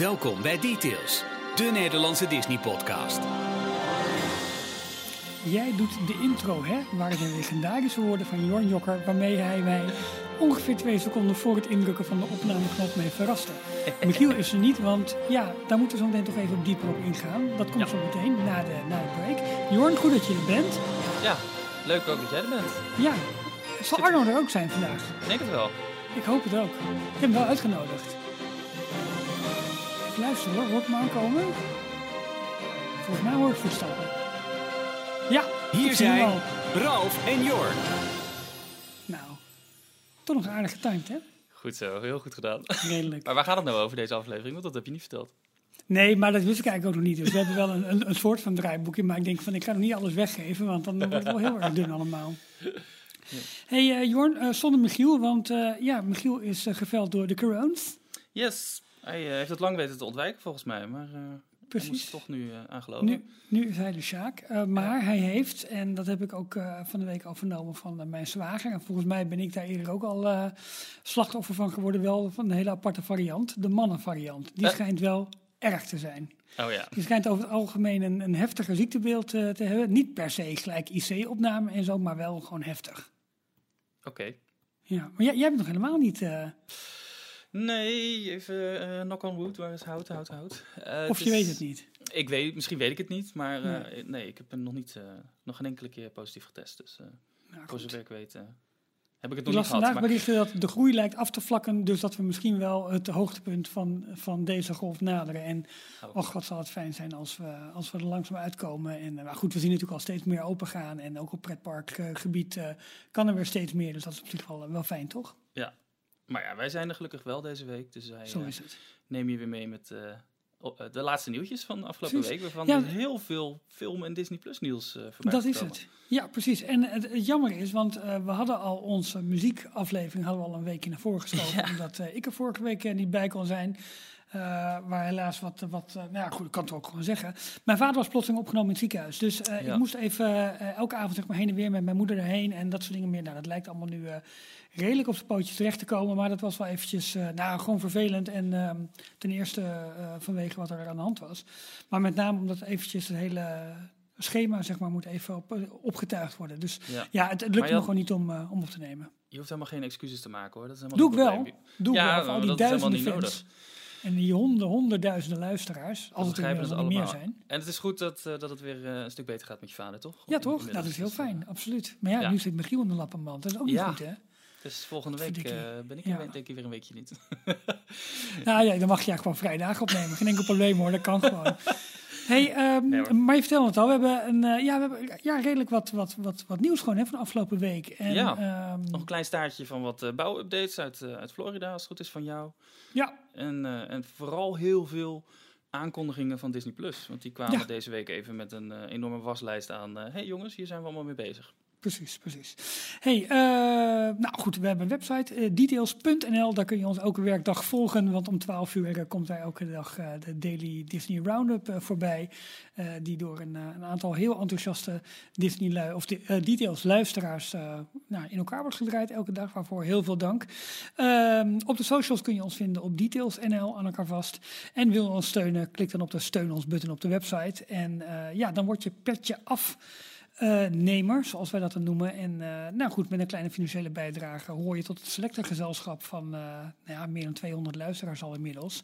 Welkom bij Details, de Nederlandse Disney-podcast. Jij doet de intro, hè? Waar de legendarische woorden van Jorn Jokker, waarmee hij mij ongeveer twee seconden voor het indrukken van de opnameknop mee verraste. Michiel is er niet, want ja, daar moeten we zo meteen toch even op dieper op ingaan. Dat komt Ja. zo meteen na de, na de break. Jorn, goed dat je er bent. Ja, leuk ook dat jij er bent. Ja, zal Arno er ook zijn vandaag? Ik denk het wel. Ik hoop het ook. Ik heb hem wel uitgenodigd. Even luisteren hoor, hoor ik hem aankomen? Volgens mij hoor ik voetstappen. Ja, Hier ik zie hem zijn al. Ralf en Jorn. Nou, toch nog aardig getimed hè? Goed zo, heel goed gedaan. Redelijk. Maar waar gaat het nou over deze aflevering? Want dat heb je niet verteld. Nee, maar dat wist ik eigenlijk ook nog niet. Dus we hebben wel een, een, een soort van draaiboekje. Maar ik denk van, ik ga nog niet alles weggeven. Want dan wordt het wel heel erg dun allemaal. hey, eh, Jorn, eh, zonder Michiel. Want eh, ja, Michiel is geveld door de corones. Yes, hij eh, heeft het lang weten te ontwijken volgens mij. Maar eh Precies. toch nu eh aangelopen. Nu, nu is hij de Sjaak. Maar hij heeft, en dat heb ik ook eh, van de week al vernomen van mijn zwager. En volgens mij ben ik daar eerder ook al slachtoffer van geworden. Wel van een hele aparte variant. De mannenvariant. Die schijnt wel erg te zijn. Oh ja, Die schijnt over het algemeen een, een heftiger ziektebeeld te hebben. Niet per se gelijk IC-opname en zo, maar wel gewoon heftig. oké. Ja, maar jij, jij bent nog helemaal niet. Nee, even eh, knock on wood. Waar is hout, hout, hout? Eh, of je is- weet het niet. Ik weet, misschien weet ik het niet, maar eh, Nee. nee, ik heb hem nog niet, nog geen enkele keer positief getest. Dus Nou, voor zover ik weet heb ik het nog niet vandaag gehad. Maar berichten dat de groei lijkt af te vlakken. Dus dat we misschien wel het hoogtepunt van, van deze golf naderen. En Oh. och, wat zal het fijn zijn als we, als we er langzaam uitkomen. En maar goed, we zien natuurlijk al steeds meer open gaan. En ook op pretparkgebied kan er weer steeds meer. Dus dat is op zich wel, wel fijn, toch? Maar ja, wij zijn er gelukkig wel deze week. Dus wij Zo eh, is het. neem je weer mee met eh, eh, de laatste nieuwtjes van de afgelopen Precies. week. Waarvan Ja. er heel veel film- en Disney Plus nieuws eh voorbij Dat is het. Ja, precies. En het, het jammer is, want we hadden al onze muziekaflevering hadden we al een weekje naar voren geschoven. Omdat ik er vorige week niet bij kon zijn. Eh, waar helaas wat, wat eh, nou ja, goed, ik kan het ook gewoon zeggen. Mijn vader was plotseling opgenomen in het ziekenhuis. Dus eh, Ja. ik moest even elke avond zeg maar, heen en weer met mijn moeder erheen en dat soort dingen meer. Nou, dat lijkt allemaal nu redelijk op zijn pootjes terecht te komen. Maar dat was wel eventjes, nou, gewoon vervelend. En ehm, ten eerste vanwege wat er aan de hand was. Maar met name omdat eventjes het hele schema zeg maar, moet even op, opgetuigd worden. Dus Ja. ja, het, lukt me gewoon niet om, om op te nemen. Je hoeft helemaal geen excuses te maken hoor. Dat is Doe helemaal ik geen wel. Doe ik Ja, wel. Voor al maar die dat is helemaal duizenden fans. En die honden, honderdduizenden luisteraars. Als het er het meer zijn. En het is goed dat, eh, dat het weer eh, een stuk beter gaat met je vader, toch? Ja, toch? inmiddels. Dat is heel eh, fijn. Absoluut. Maar ja, ja. nu zit Michiel in de lappenmand. Dat is ook niet Ja. goed, hè? Dus volgende week ben ik Ja. denk ik weer een weekje niet. Nou ja, dan mag je eigenlijk gewoon vrije dagen opnemen. Geen enkel probleem hoor, dat kan gewoon. Hey, ehm, Nee, maar je vertelde het al, we hebben, een, eh, ja, we hebben ja, redelijk wat, wat, wat, wat nieuws gewoon hè, van de afgelopen week. En, Ja. ehm, Nog een klein staartje van wat eh, bouwupdates uit, eh, uit Florida, als het goed is van jou. ja, En, en vooral heel veel aankondigingen van Disney Plus. Want die kwamen Ja. deze week even met een enorme waslijst aan. Hé hey jongens, hier zijn we allemaal mee bezig. Precies, precies. Hey, eh, nou goed, we hebben een website, eh, details.nl. Daar kun je ons elke werkdag volgen, want om 12 uur eh, komt daar elke dag de Daily Disney Roundup voorbij. die door een, een aantal heel enthousiaste Disney of de, Details luisteraars nou, in elkaar wordt gedraaid elke dag. Waarvoor heel veel dank. Ehm, op de socials kun je ons vinden op details.nl aan elkaar vast. En wil je ons steunen, klik dan op de steun ons button op de website. En ja, dan wordt je petje af eh, nemer, zoals wij dat dan noemen. En eh, nou goed, met een kleine financiële bijdrage hoor je tot het selecte gezelschap van eh, nou ja, meer dan 200 luisteraars al inmiddels.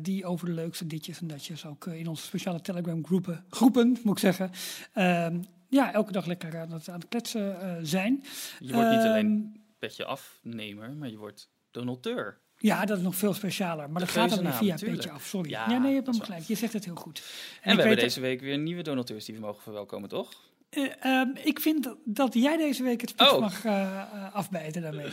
die over de leukste ditjes en datjes ook in onze speciale Telegram groepen, groepen, moet ik zeggen. ehm, ja, elke dag lekker aan het, aan het kletsen zijn. Je wordt niet alleen Ehm, petje afnemer, maar je wordt donateur. Ja, dat is nog veel specialer. Maar De dat gaat dan geuzennaam, via tuurlijk. Petje af. Sorry. Ja, Ja, nee, je hebt hem gelijk. Je zegt het heel goed. En, we hebben weet- deze week weer nieuwe donateurs die we mogen verwelkomen, toch? Eh, ehm, ik vind dat, jij deze week het spits Oh. mag eh, afbijten daarmee.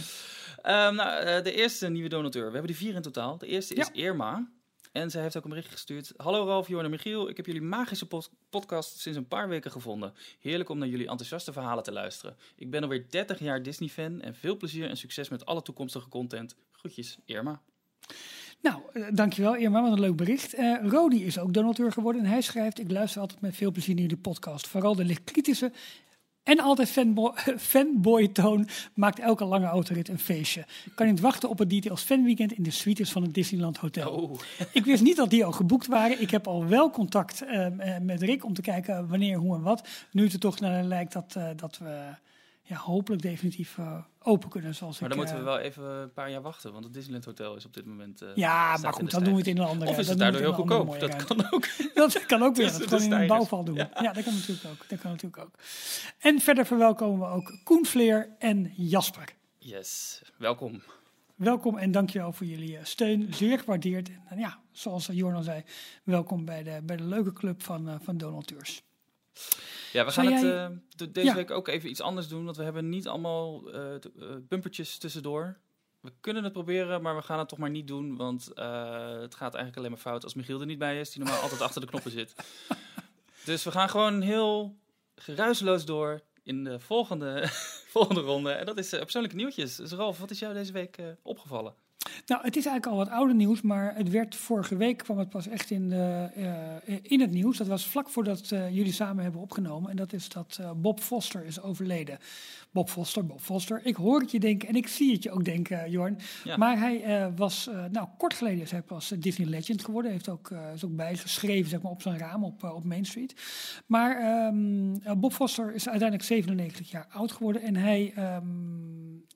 Ehm, nou, de eerste nieuwe donateur. We hebben er vier in totaal. De eerste is Ja. Irma. En zij heeft ook een bericht gestuurd. Hallo Ralf, Jorn en Michiel. Ik heb jullie magische pod- podcast sinds een paar weken gevonden. Heerlijk om naar jullie enthousiaste verhalen te luisteren. Ik ben alweer 30 jaar Disney-fan en veel plezier en succes met alle toekomstige content. Groetjes, Irma. Nou, eh, dankjewel Irma, wat een leuk bericht. Eh Rodi is ook donateur geworden en hij schrijft... Ik luister altijd met veel plezier naar jullie podcast. Vooral de licht kritische En altijd fanboy, fanboy Toon maakt elke lange autorit een feestje. Kan niet wachten op het Details Fanweekend in de suites van het Disneyland Hotel. Oh, Ik wist niet dat die al geboekt waren. Ik heb al wel contact eh, met Rick om te kijken wanneer, hoe en wat. Nu het er toch naar lijkt dat, dat we ja, hopelijk definitief open kunnen. Zoals maar ik, dan moeten we eh, wel even een paar jaar wachten, want het Disneyland Hotel is op dit moment. eh, Ja, maar goed, dan doen we het in een andere Of is het daardoor heel goedkoop? Dat kan ook. Dat kan ook weer. Dat gewoon in een bouwval doen. Ja. Ja. dat kan natuurlijk ook. Dat kan natuurlijk ook. En verder verwelkomen we ook Koen Vleer en Jasper. Yes, welkom. Welkom en dankjewel voor jullie eh, steun. Zeer gewaardeerd. En ja, zoals Jorn zei, welkom bij de, bij de leuke club van, eh, van donateurs. Ja, we gaan het jij- eh, de- deze Ja. week ook even iets anders doen, want we hebben niet allemaal eh, eh, bumpertjes tussendoor. We kunnen het proberen, maar we gaan het toch maar niet doen, want het gaat eigenlijk alleen maar fout als Michiel er niet bij is, die normaal altijd achter de knoppen zit. Dus we gaan gewoon heel geruisloos door in de volgende, volgende ronde. En dat is persoonlijke nieuwtjes. Dus Ralf, wat is jou deze week opgevallen? Nou, het is eigenlijk al wat ouder nieuws, maar het werd vorige week kwam het pas echt in, de, eh, in het nieuws. Dat was vlak voordat eh, jullie samen hebben opgenomen. En dat is dat eh, Bob Foster is overleden. Bob Foster, Bob Foster. Ik hoor het je denken en ik zie het je ook denken, eh, Jorn. Ja. Maar hij eh, was, eh, nou kort geleden is hij pas eh, Disney Legend geworden. Hij heeft ook, eh, is ook bijgeschreven zeg maar, op zijn raam op, eh, op Main Street. Maar ehm, eh, Bob Foster is uiteindelijk 97 jaar oud geworden. En hij ehm,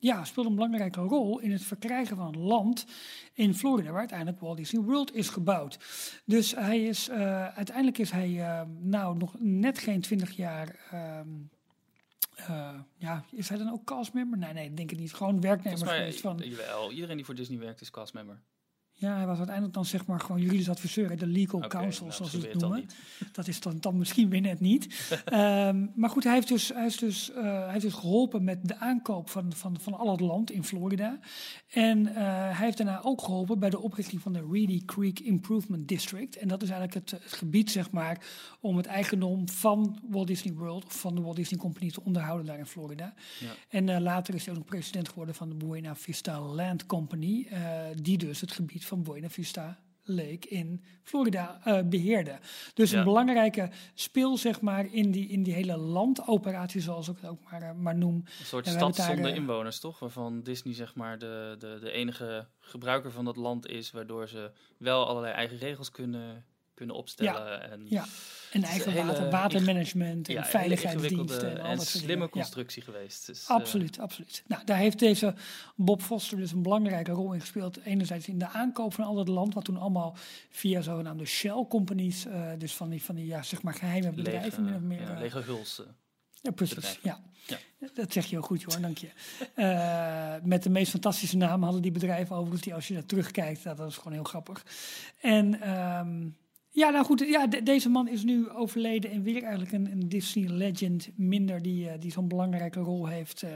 ja, speelde een belangrijke rol in het verkrijgen van land in Florida, waar uiteindelijk Walt Disney World is gebouwd. Dus hij is, eh, uiteindelijk is hij ehm, nou nog net geen 20 jaar. ehm, eh, ja, is hij dan ook castmember? Nee, nee, denk ik niet. Gewoon werknemer mij, van. jawel, iedereen die voor Disney werkt is castmember. Ja, hij was uiteindelijk dan zeg maar gewoon juridisch adviseur, de legal Oké, counsel, nou, zoals ze het noemen. Dat is dan, dan misschien weer net niet. Ehm, maar goed, hij heeft dus, hij is dus, eh, hij heeft dus geholpen met de aankoop van, van, van al het land in Florida. En eh, hij heeft daarna ook geholpen bij de oprichting van de Reedy Creek Improvement District. En dat is eigenlijk het, het gebied, zeg maar, om het eigendom van Walt Disney World of van de Walt Disney Company te onderhouden daar in Florida. Ja. En eh, later is hij ook nog president geworden van de Buena Vista Land Company, die dus het gebied van Buena Vista Lake in Florida eh, beheerde. Dus Ja. een belangrijke speel, zeg maar, in die, in die hele landoperatie, zoals ik het ook maar, eh, maar noem. Een soort stad zonder eh, inwoners, toch? Waarvan Disney zeg maar de, de, de enige gebruiker van dat land is, waardoor ze wel allerlei eigen regels kunnen, kunnen opstellen. en Ja, en eigen hele water, watermanagement en ja, veiligheidsdiensten en en dat slimme. Ja. constructie geweest. Dus, eh, Absoluut, absoluut. Nou, daar heeft deze Bob Foster dus een belangrijke rol in gespeeld. Enerzijds in de aankoop van al dat land, wat toen allemaal via zogenaamde shell companies, eh, dus van die, van die ja, zeg maar geheime bedrijven, of meer. ja, eh, lege hulsen. ja, precies. Ja. Ja. Dat zeg je heel goed, hoor, dank je. Met de meest fantastische namen hadden die bedrijven overigens, die als je daar terugkijkt, nou, dat is gewoon heel grappig. En ehm, ja, nou goed, ja, de- deze man is nu overleden en weer eigenlijk een, een Disney legend minder die, eh, die zo'n belangrijke rol heeft, eh,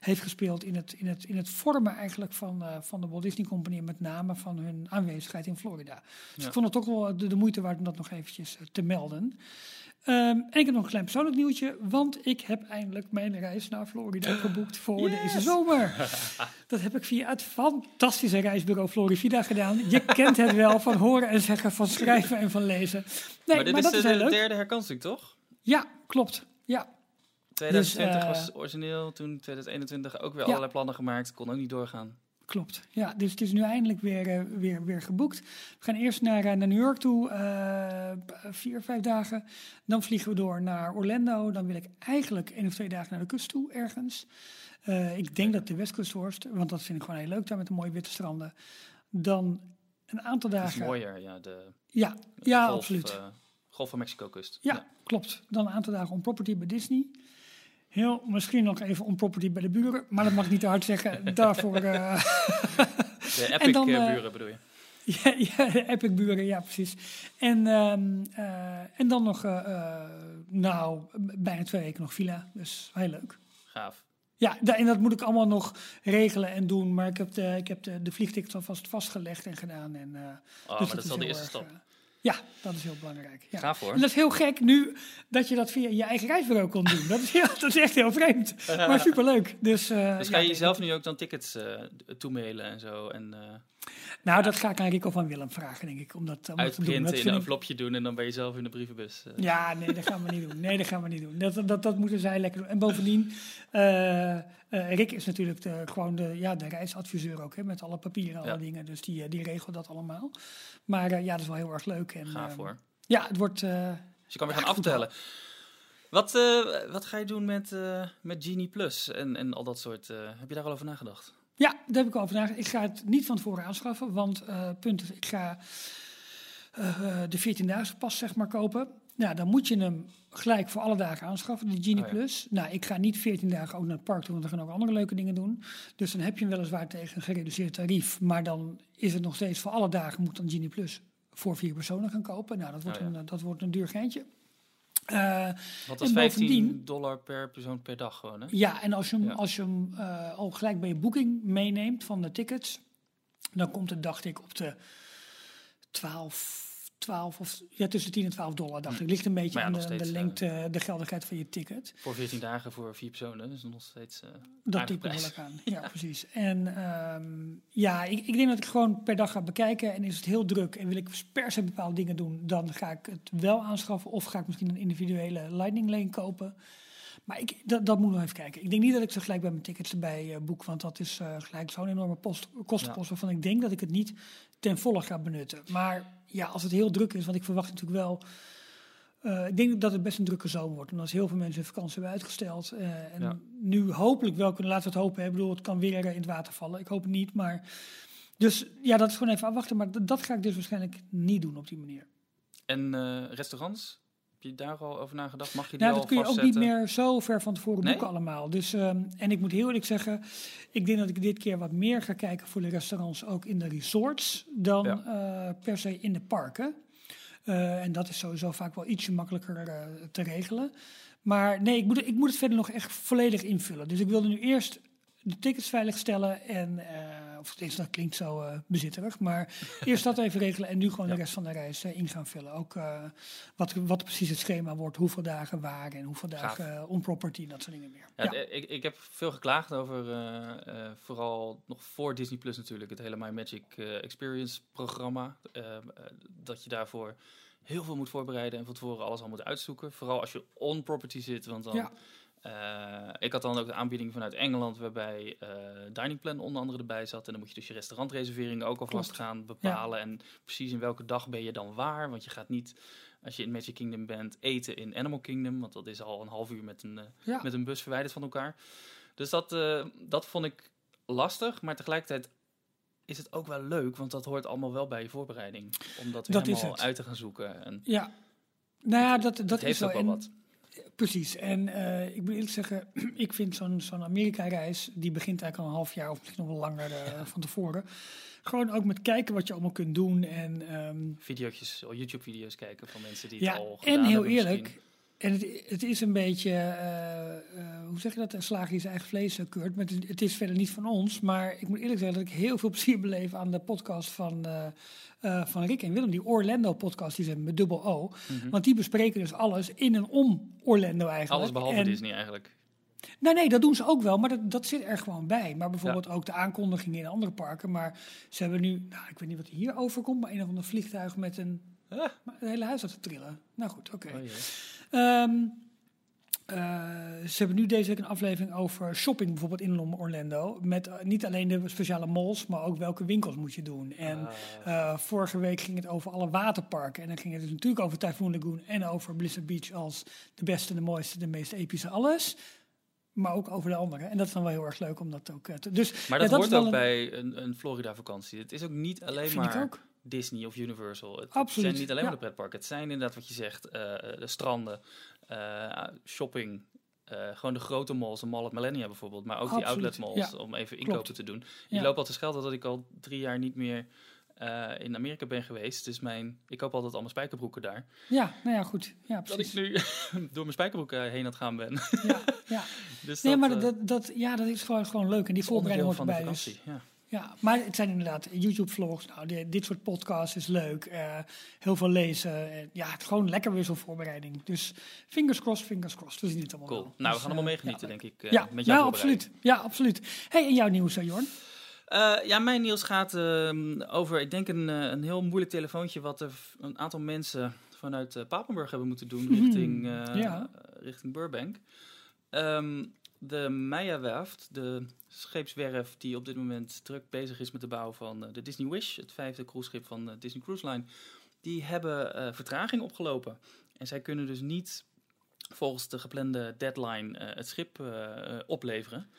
heeft gespeeld in het, in, het, in het vormen eigenlijk van, eh, van de Walt Disney Company en met name van hun aanwezigheid in Florida. Dus Ja. ik vond het toch wel de, de moeite waard om dat nog eventjes te melden. Ehm, en ik heb nog een klein persoonlijk nieuwtje, want ik heb eindelijk mijn reis naar Florida geboekt voor deze zomer. Dat heb ik via het fantastische reisbureau Florivida gedaan. Je kent het wel van horen en zeggen, van schrijven en van lezen. Nee, maar dit is is de, derde herkansing, toch? Ja, klopt. Ja, 2020 eh, was origineel, toen 2021 ook weer Ja. allerlei plannen gemaakt, kon ook niet doorgaan. Klopt. Ja, dus het is nu eindelijk weer, eh, weer, weer geboekt. We gaan eerst naar, eh, naar New York toe, eh, vier, vijf dagen. Dan vliegen we door naar Orlando. Dan wil ik eigenlijk één of twee dagen naar de kust toe, ergens. Ik denk dat de Westkust wordt, want dat vind ik gewoon heel leuk daar met de mooie witte stranden. Dan een aantal Het is dagen. mooier, ja, de Ja, ja golf, absoluut. golf van Mexico-kust. Ja, klopt. Dan een aantal dagen on property bij Disney. Heel, misschien nog even on property bij de buren, maar dat mag ik niet te hard zeggen. Daarvoor, eh, De epic dan, eh, eh, buren bedoel je? ja, ja, de epic buren, ja precies. En, ehm, eh, en dan nog, nou, bijna twee weken nog villa, dus heel leuk. Gaaf. Ja, en dat moet ik allemaal nog regelen en doen, maar ik heb de, ik heb de, de vliegticket alvast vastgelegd en gedaan. En, Oh, dus maar dat is al de eerste stap. Ja, dat is heel belangrijk. Ja. Gaaf hoor. En dat is heel gek nu dat je dat via je eigen reisbureau kon doen. Dat is, heel, dat is echt heel vreemd, maar superleuk. Dus, eh, Dus ga je jezelf nu ook dan tickets eh toemailen en zo? En, eh, Nou, dat ga ik aan Rico van Willem vragen, denk ik, om dat, om dat te doen. Dat in een envelopje doen en dan ben je zelf in de brievenbus. Ja, nee, dat gaan we niet doen. Nee, dat gaan we niet doen. Dat, dat, dat moeten zij lekker doen. En bovendien, eh, Rick is natuurlijk de, gewoon de, ja, de reisadviseur ook, hè, met alle papieren en alle Ja. dingen. Dus die, eh, die regelt dat allemaal. Maar eh, ja, dat is wel heel erg leuk. En, Ga voor. Ja, het wordt... Dus je kan weer gaan aftellen. Wat, wat ga je doen met, met Genie Plus en, en al dat soort... heb je daar al over nagedacht? Ja, daar heb ik al over nagedacht. Ik ga het niet van tevoren aanschaffen, want punt is, ik ga de 14-daagse pas zeg maar kopen. Nou, dan moet je hem gelijk voor alle dagen aanschaffen, de Genie Oh ja. Plus. Nou, ik ga niet 14 dagen ook naar het park toe, want we gaan ook andere leuke dingen doen. Dus dan heb je hem weliswaar tegen een gereduceerd tarief, maar dan is het nog steeds voor alle dagen moet dan Genie Plus voor vier personen gaan kopen. Nou, dat wordt, Oh ja. een, eh, dat wordt een duur geintje. Eh, dat is En 15 bovendien- dollar per persoon per dag gewoon, hè? Ja, en als je hem, Ja. als je hem eh, al gelijk bij je boeking meeneemt van de tickets, dan komt het, dacht ik, op de 12, 12 of ja, tussen 10 en 12 dollar, dacht ik. Ligt een beetje ja, aan de, steeds, de eh, lengte, de geldigheid van je ticket. Voor 14 dagen voor vier personen. Dus nog steeds... eh, Dat tikt prijs. behoorlijk aan. Ja, precies. En ehm, ja, ik, ik denk dat ik gewoon per dag ga bekijken. En is het heel druk en wil ik per se bepaalde dingen doen, dan ga ik het wel aanschaffen. Of ga ik misschien een individuele Lightning Lane kopen. Maar ik, dat, dat moet nog even kijken. Ik denk niet dat ik ze gelijk bij mijn tickets erbij boek. Want dat is eh, gelijk zo'n enorme post, kostenpost. Waarvan ik denk dat ik het niet ten volle ga benutten. Maar ja, als het heel druk is. Want ik verwacht natuurlijk wel. eh, ik denk dat het best een drukke zomer wordt. Omdat heel veel mensen hun vakantie hebben uitgesteld. eh, en Ja. nu hopelijk wel kunnen, laten we het hopen. hè. Ik bedoel, het kan weer in het water vallen. Ik hoop het niet. Maar dus ja, dat is gewoon even afwachten. Maar dat ga ik dus waarschijnlijk niet doen op die manier. En eh, restaurants? Heb je daar al over nagedacht? Mag je die Nou, al dat kun je ook niet meer zo ver van tevoren Nee? boeken allemaal. Dus, ehm, en ik moet heel eerlijk zeggen, ik denk dat ik dit keer wat meer ga kijken voor de restaurants ook in de resorts dan Ja. eh, per se in de parken. Eh, en dat is sowieso vaak wel ietsje makkelijker eh, te regelen. Maar nee, ik moet, ik moet het verder nog echt volledig invullen. Dus ik wilde nu eerst de tickets veiligstellen en, of tenminste, dat klinkt zo eh, bezitterig, maar eerst dat even regelen en nu gewoon Ja. de rest van de reis eh, in gaan vullen. Ook eh, wat, wat precies het schema wordt, hoeveel dagen waar en hoeveel Gaaf. dagen on-property, dat soort dingen meer. Ja, Ik, ik heb veel geklaagd over, vooral nog voor Disney Plus natuurlijk, het hele My Magic Experience programma. Eh, eh, dat je daarvoor heel veel moet voorbereiden en van tevoren alles al moet uitzoeken. Vooral als je on-property zit, want dan... Ja. Eh, ik had dan ook de aanbieding vanuit Engeland, waarbij eh Dining Plan onder andere erbij zat. En dan moet je dus je restaurantreserveringen ook alvast gaan bepalen. En precies in welke dag ben je dan waar. Want je gaat niet, als je in Magic Kingdom bent, eten in Animal Kingdom. Want dat is al een half uur met een, eh, ja. met een bus verwijderd van elkaar. Dus dat, dat vond ik lastig, maar tegelijkertijd is het ook wel leuk, want dat hoort allemaal wel bij je voorbereiding. Om dat weer Dat helemaal uit te gaan zoeken. En ja. Nou ja, dat, het dat is heeft zo. ook wel En- wat. Precies. En eh, ik moet eerlijk zeggen, ik vind zo'n zo'n Amerika-reis, die begint eigenlijk al een half jaar of misschien nog wel langer eh, van tevoren. Gewoon ook met kijken wat je allemaal kunt doen. En, ehm, Video's, YouTube-video's kijken van mensen die ja, het al gedaan en heel eerlijk, misschien. En het, het is een beetje, eh, eh, hoe zeg je dat, een die zijn eigen vlees eh, keurt. Maar het, het is verder niet van ons. Maar ik moet eerlijk zeggen dat ik heel veel plezier beleef aan de podcast van, van Rick en Willem. Die Orlando-podcast, die zijn met dubbel O. Mhm. Want die bespreken dus alles in en om Orlando eigenlijk. Alles behalve En- Disney eigenlijk. Nee, nee, dat doen ze ook wel, maar dat, dat zit er gewoon bij. Maar bijvoorbeeld ook de aankondigingen in andere parken. Maar ze hebben nu, nou, ik weet niet wat hier overkomt, maar een of ander vliegtuig met een. Het hele huis had te trillen. Nou goed, oké. Oh Ehm, eh, ze hebben nu deze week een aflevering over shopping, bijvoorbeeld in Orlando. Met eh, niet alleen de speciale malls, maar ook welke winkels moet je doen. En Ah. eh, vorige week ging het over alle waterparken. En dan ging het dus natuurlijk over Typhoon Lagoon en over Blizzard Beach als de beste, de mooiste, de meest epische alles. Maar ook over de andere. En dat is dan wel heel erg leuk om dat ook te... Dus maar ja, dat, hoort wel ook een- bij een, een Florida-vakantie. Het is ook niet alleen vind ik maar ook. Disney of Universal. Het Absoluut, zijn niet alleen ja. maar de pretparken. Het zijn inderdaad wat je zegt, eh, de stranden, eh, shopping, eh, gewoon de grote malls, de Mall at Millennia bijvoorbeeld, maar ook die outlet malls ja. om even Klopt. inkopen te doen. Ik Ja. loop al te schelden dat ik al drie jaar niet meer in Amerika ben geweest. Dus mijn, ik koop altijd al mijn spijkerbroeken daar. Ja, nou ja, goed. Ja, Dat ik precies. nu door mijn spijkerbroeken heen aan het gaan ben. Ja, ja. dus Nee, dat, maar dat, dat, ja, dat is gewoon, gewoon leuk. En die voorbereiding hoort van de erbij. Dus, vakantie. Ja. Ja, maar het zijn inderdaad YouTube-vlogs. Nou, di- dit soort podcasts is leuk. eh, heel veel lezen. eh, ja, het is gewoon lekker weer zo'n voorbereiding. Dus fingers crossed, fingers crossed. We zien het allemaal Cool. wel. Nou, we Dus, gaan allemaal eh, meegenieten, ja, denk ik, ja, met jouw nou, absoluut. Ja, absoluut. Hey, en jouw nieuws, Jorn? Ja, mijn nieuws gaat ehm, over, ik denk, een, een heel moeilijk telefoontje wat er een aantal mensen vanuit Papenburg hebben moeten doen Mhm, richting, ja. richting Burbank. Ehm, de Meijerwerft, de scheepswerf die op dit moment druk bezig is met de bouw van eh, de Disney Wish, het vijfde cruiseschip van eh, Disney Cruise Line, die hebben eh, vertraging opgelopen. En zij kunnen dus niet volgens de geplande deadline het schip opleveren.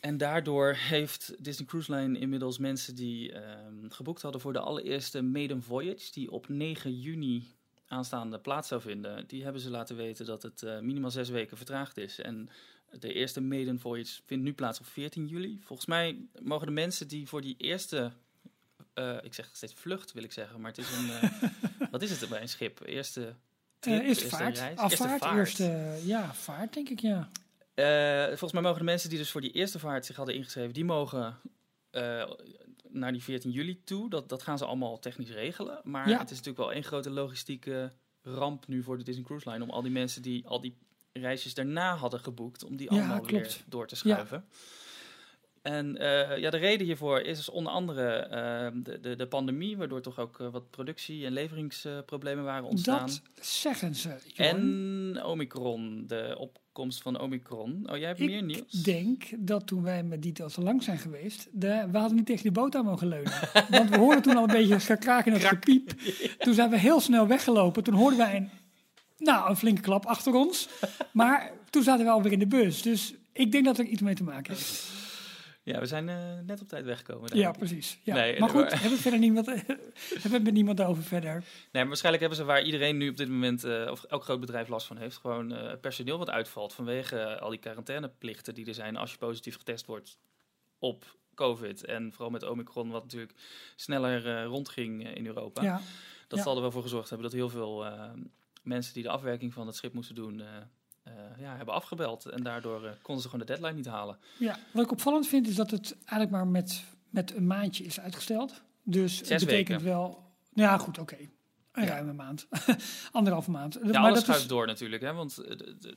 En daardoor heeft Disney Cruise Line inmiddels mensen die ehm, geboekt hadden voor de allereerste maiden voyage, die op 9 juni aanstaande plaats zou vinden, die hebben ze laten weten dat het eh, minimaal zes weken vertraagd is. En de eerste maiden voyage vindt nu plaats op 14 juli. Volgens mij mogen de mensen die voor die eerste, eh, ik zeg steeds vlucht wil ik zeggen, maar het is een, eh, wat is het bij een schip? Eerste trip, eerste vaart, reis? afvaart, vaart. eerste, ja, vaart denk ik, ja. Volgens mij mogen de mensen die dus voor die eerste vaart zich hadden ingeschreven, die mogen naar die 14 juli toe. Dat, dat gaan ze allemaal technisch regelen. Maar Ja. het is natuurlijk wel één grote logistieke ramp nu voor de Disney Cruise Line. Om al die mensen die al die reisjes daarna hadden geboekt, om die Ja, allemaal weer door te schuiven. En eh, ja, de reden hiervoor is dus onder andere eh, de, de, de pandemie, waardoor toch ook eh, wat productie- en leveringsproblemen waren ontstaan. Dat zeggen ze. En Omicron, de opkomst van Omicron. Oh, jij hebt meer nieuws? Ik denk dat toen wij met te lang zijn geweest, de, we hadden niet tegen die boot aan mogen leunen. Want we hoorden toen al een beetje gekraak en het gepiep. Toen zijn we heel snel weggelopen. Toen hoorden wij een, nou, een flinke klap achter ons. Maar toen zaten we alweer in de bus. Dus ik denk dat er iets mee te maken heeft. Ja, we zijn eh, net op tijd weggekomen. Ja, precies. Ja. Nee, maar goed, hebben we verder niemand, hebben we met niemand over verder. Nee, maar waarschijnlijk hebben ze waar iedereen nu op dit moment, eh, of elk groot bedrijf last van heeft, gewoon eh, personeel wat uitvalt vanwege al die quarantaineplichten die er zijn als je positief getest wordt op COVID. En vooral met Omicron, wat natuurlijk sneller rondging in Europa. Ja, Dat ja. zal er wel voor gezorgd hebben dat heel veel mensen die de afwerking van het schip moesten doen, eh, ja, hebben afgebeld. En daardoor eh, konden ze gewoon de deadline niet halen. ja, wat ik opvallend vind is dat het eigenlijk maar met, met een maandje is uitgesteld. Dus het betekent weken. wel... Ja, goed, oké. Een Ja. ruime maand. Anderhalve maand. Ja, maar alles dat schuift is, door natuurlijk. Hè? Want eh,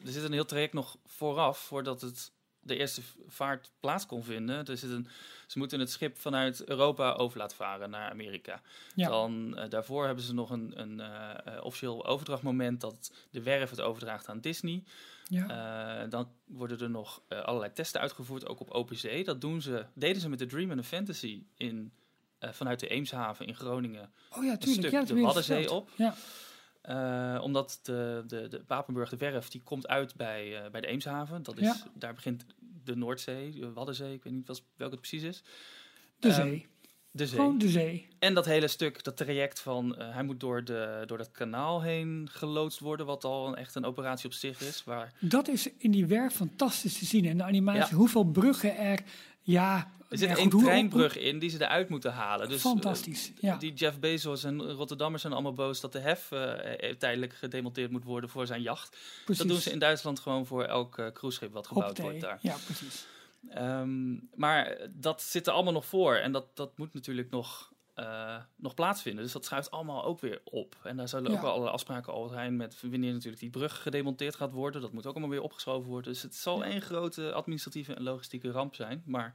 er zit een heel traject nog vooraf voordat het de eerste vaart plaats kon vinden. Zit een, ze moeten het schip vanuit Europa over laten varen naar Amerika. ja, Dan, eh, daarvoor hebben ze nog een, een eh, eh, officieel overdrachtmoment dat de werf het overdraagt aan Disney. ja. Dan worden er nog allerlei testen uitgevoerd, ook op zee. Dat doen ze, deden ze met de Dream and the Fantasy in, vanuit de Eemshaven in Groningen oh ja, een tuurlijk. stuk Ja, de Waddenzee op. Ja, Eh, omdat de, de, de Papenburg, de werf, die komt uit bij, eh, bij de Eemshaven. Dat is, Ja. Daar begint de Noordzee, de Waddenzee, ik weet niet wel- welke het precies is. de Ehm, zee. De zee. Gewoon de zee. En dat hele stuk, dat traject van, eh, hij moet door, de, door dat kanaal heen geloodst worden, wat al een, echt een operatie op zich is. Waar, Dat is in die werk fantastisch te zien. En de animatie, Ja. hoeveel bruggen er... Ja, er zit ja, hoe- treinbrug in die ze eruit moeten halen. Dus, eh, Fantastisch, ja. Die Jeff Bezos en Rotterdammers zijn allemaal boos dat de hef eh, eh, tijdelijk gedemonteerd moet worden voor zijn jacht. precies. Dat doen ze in Duitsland gewoon voor elk eh, cruiseschip wat gebouwd wordt daar. Ja, precies. Ehm, maar dat zit er allemaal nog voor. En dat, dat moet natuurlijk nog, eh, nog plaatsvinden. Dus dat schuift allemaal ook weer op. En daar zullen Ja. ook wel allerlei afspraken over zijn met wanneer natuurlijk die brug gedemonteerd gaat worden. Dat moet ook allemaal weer opgeschoven worden. Dus het zal één grote administratieve en logistieke ramp zijn. Maar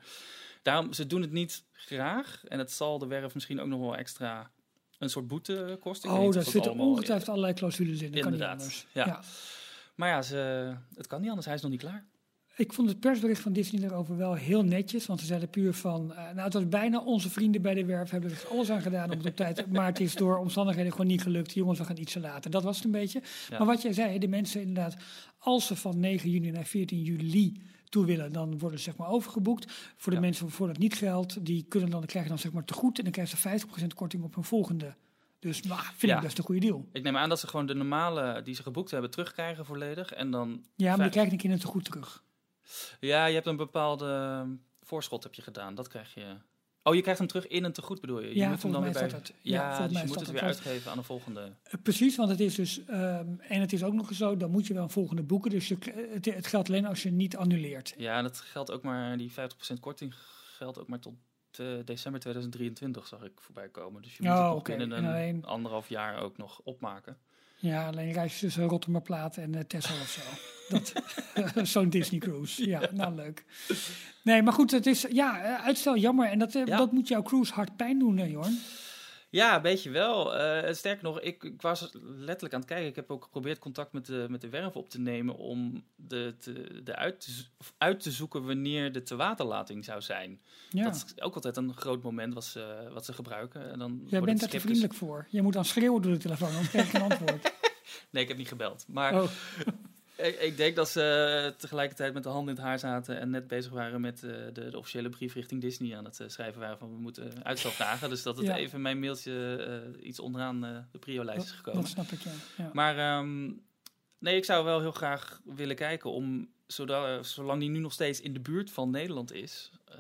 daarom, ze doen het niet graag. En het zal de werf misschien ook nog wel extra een soort boete kosten. Oh, daar zitten ongetwijfeld allerlei clausules in. Dat kan niet Inderdaad, anders. ja. ja. Maar ja, ze, het kan niet anders. Hij is nog niet klaar. Ik vond het persbericht van Disney daarover wel heel netjes. Want ze zeiden puur van... eh, nou, het was bijna onze vrienden bij de werf. Hebben er alles aan gedaan om het op tijd... Maar het is door omstandigheden gewoon niet gelukt. Jongens, we gaan ietsje later. Dat was het een beetje. Ja. Maar wat jij zei, de mensen inderdaad... Als ze van 9 juni naar 14 juli toe willen... dan worden ze zeg maar overgeboekt. Voor de Ja. mensen waarvoor dat niet geldt... die kunnen dan, krijgen dan zeg maar te goed... en dan krijgen ze 50% korting op hun volgende. Dus nou, vind Ja. ik best een goede deal. Ik neem aan dat ze gewoon de normale die ze geboekt hebben terugkrijgen volledig. En dan Ja, maar die krijgen een keer een te goed terug. Ja, je hebt een bepaalde voorschot heb je gedaan. Dat krijg je. Oh, je krijgt hem terug in een tegoed, bedoel je? je Ja, moet hem dan weer bij. dat. Ja, dus je moet het weer uitgeven aan de volgende. Eh, Precies, want het is dus, ehm, en het is ook nog eens zo, dan moet je wel een volgende boeken. Dus je, het, het geldt alleen als je niet annuleert. Ja, dat geldt ook maar. Die 50% korting geldt ook maar tot eh, december 2023, zag ik voorbij komen. Dus je moet Oh, het nog binnen En een alleen- anderhalf jaar ook nog opmaken. Ja, alleen reis tussen Rotterdamplaat en uh, Texel of zo. Zo'n Disney cruise. Ja, nou leuk. Nee, maar goed, het is ja, eh, uitstel jammer. En dat, Ja. dat moet jouw cruise hard pijn doen, hè, Jorn. Ja, een beetje wel. Eh sterker nog, ik, ik was letterlijk aan het kijken. Ik heb ook geprobeerd contact met de, met de werf op te nemen om de, te, de uit, uit te zoeken wanneer de tewaterlating zou zijn. Ja. Dat is ook altijd een groot moment wat ze, wat ze gebruiken. En dan Jij bent daar te vriendelijk voor. Je moet dan schreeuwen door de telefoon, anders krijg je geen antwoord. Nee, ik heb niet gebeld. Maar Oh, ik, ik denk dat ze tegelijkertijd met de handen in het haar zaten en net bezig waren met eh, de, de officiële brief richting Disney aan het eh, schrijven waren van we moeten uitstel vragen. Dus dat het Ja. even mijn mailtje eh, iets onderaan eh, de prio-lijst is gekomen. dat snap ik, ja. ja. Maar ehm, nee, ik zou wel heel graag willen kijken om, zodat, zolang die nu nog steeds in de buurt van Nederland is, eh,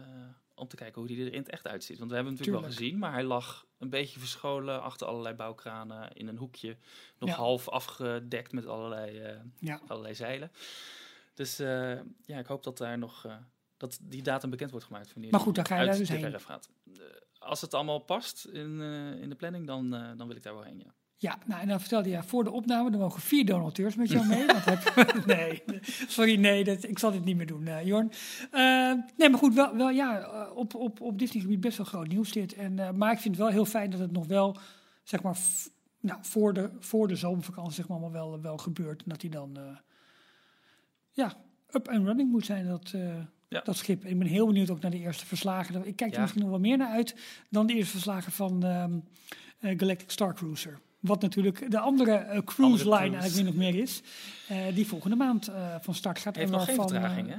om te kijken hoe die er in het echt uitziet. Want we hebben hem natuurlijk wel gezien, maar hij lag een beetje verscholen achter allerlei bouwkranen in een hoekje. Nog Ja. half afgedekt met allerlei, eh, ja. allerlei zeilen. Dus eh, ja, ik hoop dat daar nog eh, dat die datum bekend wordt gemaakt. Maar die goed, dan ga je daar dus heen. gaat. Als het allemaal past in, in de planning, dan, dan wil ik daar wel heen, ja. Ja, nou en dan vertelde je voor de opname, er mogen vier donateurs met jou mee. Want heb, nee, sorry, nee, dat, ik zal dit niet meer doen, eh, Jorn. Eh, nee, maar goed, wel, wel ja, eh, op, op, op Disney-gebied best wel groot nieuws dit. En, eh, maar ik vind het wel heel fijn dat het nog wel, zeg maar, f- nou, voor, de, voor de zomervakantie zeg maar, wel, wel gebeurt. En dat die dan, ja, up and running moet zijn, dat, Ja. dat schip. Ik ben heel benieuwd ook naar de eerste verslagen. Ik kijk er Ja. misschien nog wel meer naar uit dan de eerste verslagen van ehm, eh, Galactic Star Cruiser. Wat natuurlijk de andere eh, cruise Andere line eigenlijk min of meer is. eh, die volgende maand eh, van start gaat. Heeft En nog geen waarvan, vertraging, hè?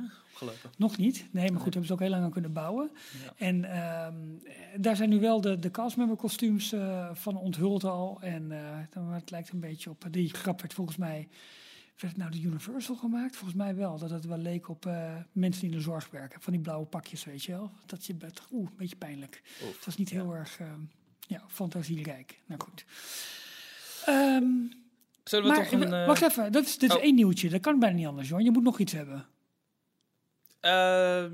Nog niet. Nee, maar goed, hebben ze ook heel lang aan kunnen bouwen. Ja. En ehm, eh, daar zijn nu wel de, de castmember kostuums van onthuld al. En dan, het lijkt een beetje op, die grap werd volgens mij, werd het nou de Universal gemaakt? Volgens mij wel, dat het wel leek op mensen die in de zorg werken. Van die blauwe pakjes, weet je wel. Dat je bent, oeh, een beetje pijnlijk. Oef. Het was niet heel erg ehm, ja, fantasierijk. Nou goed. Ehm, Zullen we maar toch een... eh, wacht even, dat is, dit is oh. één nieuwtje. Dat kan bijna niet anders, Johan. Je moet nog iets hebben. eh, eh,